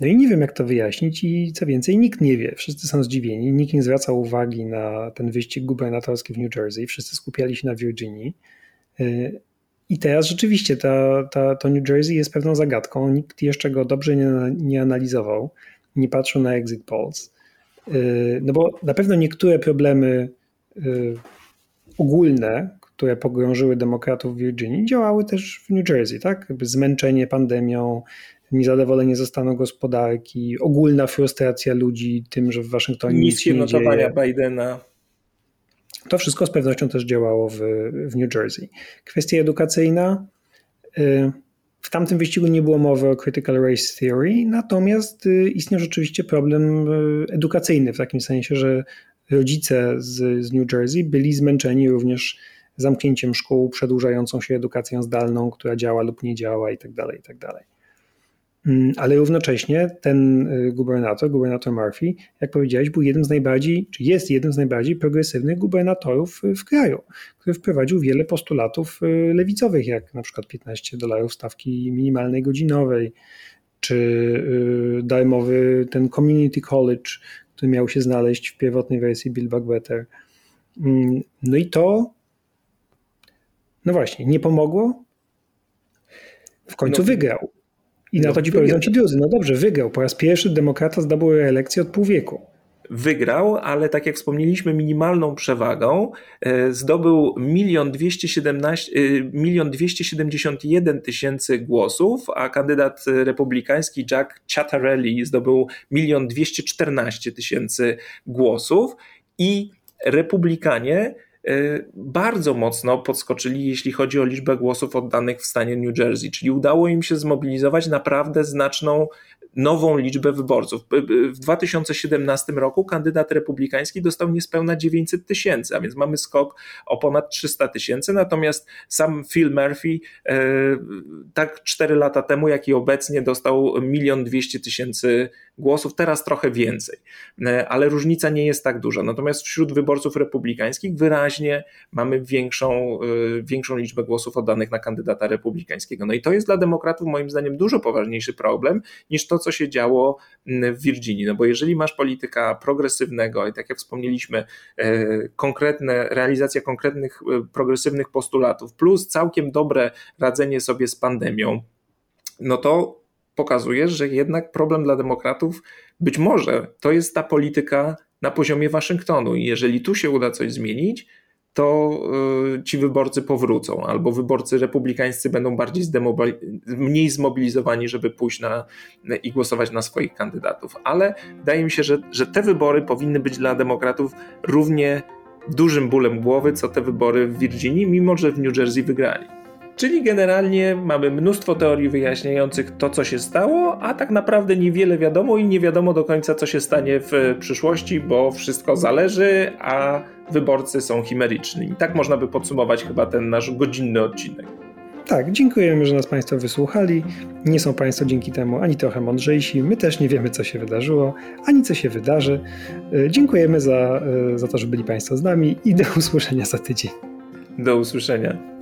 No i nie wiem, jak to wyjaśnić, i co więcej, nikt nie wie. Wszyscy są zdziwieni, nikt nie zwraca uwagi na ten wyścig gubernatorski w New Jersey, wszyscy skupiali się na Virginii. Y, I teraz rzeczywiście ta, ta, to New Jersey jest pewną zagadką. Nikt jeszcze go dobrze nie, nie analizował, nie patrzył na exit polls. Y, no bo na pewno niektóre problemy y, ogólne, które pogrążyły demokratów w Virginii, działały też w New Jersey, tak? Jakby zmęczenie pandemią, niezadowolenie ze stanu gospodarki, ogólna frustracja ludzi tym, że w Waszyngtonie nic nie notowania. Bidena. To wszystko z pewnością też działało w, w New Jersey. Kwestia edukacyjna. Y, w tamtym wyścigu nie było mowy o critical race theory, natomiast y, istniał rzeczywiście problem y, edukacyjny, w takim sensie, że rodzice z, z New Jersey byli zmęczeni również zamknięciem szkół, przedłużającą się edukacją zdalną, która działa lub nie działa itd. Tak itd. Mm, ale równocześnie ten y, gubernator, gubernator Murphy, jak powiedziałeś, był jednym z najbardziej, czy jest jednym z najbardziej progresywnych gubernatorów y, w kraju, który wprowadził wiele postulatów y, lewicowych, jak na przykład 15 dolarów stawki minimalnej godzinowej, czy darmowy ten community college, który miał się znaleźć w pierwotnej wersji Build Back Better. Mm, no i to, no właśnie, nie pomogło. W końcu no, wygrał. I na no, to ci powiedzą ci drudzy, no dobrze, wygrał. Po raz pierwszy demokrata zdobył reelekcję od pół wieku. Wygrał, ale tak jak wspomnieliśmy, minimalną przewagą e, zdobył milion dwieście milion dwieście siedemdziesiąt jeden tysięcy głosów, a kandydat republikański Jack Ciattarelli zdobył milion dwieście czternaście tysięcy głosów i republikanie bardzo mocno podskoczyli, jeśli chodzi o liczbę głosów oddanych w stanie New Jersey, czyli udało im się zmobilizować naprawdę znaczną nową liczbę wyborców. W 2017 roku kandydat republikański dostał niespełna 900 tysięcy, a więc mamy skok o ponad 300 tysięcy, natomiast sam Phil Murphy e, tak 4 lata temu, jak i obecnie dostał 1 200 tysięcy głosów, teraz trochę więcej, e, ale różnica nie jest tak duża. Natomiast wśród wyborców republikańskich wyraźnie mamy większą, e, większą liczbę głosów oddanych na kandydata republikańskiego. No i to jest dla demokratów moim zdaniem dużo poważniejszy problem niż to, co się działo mm, w Virginii. No bo jeżeli masz polityka progresywnego i tak jak wspomnieliśmy, e, konkretne, realizacja konkretnych progresywnych postulatów, plus całkiem dobre radzenie sobie z pandemią, no to pokazuje, że jednak problem dla demokratów być może to jest ta polityka na poziomie Waszyngtonu i jeżeli tu się uda coś zmienić, to y, ci wyborcy powrócą, albo wyborcy republikańscy będą bardziej mniej zmobilizowani, żeby pójść na, i głosować na swoich kandydatów. Ale wydaje mi się, że, że te wybory powinny być dla demokratów równie dużym bólem głowy, co te wybory w Virginii, mimo że w New Jersey wygrali. Czyli generalnie mamy mnóstwo teorii wyjaśniających to, co się stało, a tak naprawdę niewiele wiadomo i nie wiadomo do końca, co się stanie w przyszłości, bo wszystko zależy, a wyborcy są chimeryczni. I tak można by podsumować chyba ten nasz godzinny odcinek. Tak, dziękujemy, że nas Państwo wysłuchali. Nie są Państwo dzięki temu ani trochę mądrzejsi. My też nie wiemy, co się wydarzyło, ani co się wydarzy. E, dziękujemy za, e, za to, że byli Państwo z nami i do usłyszenia za tydzień. Do usłyszenia.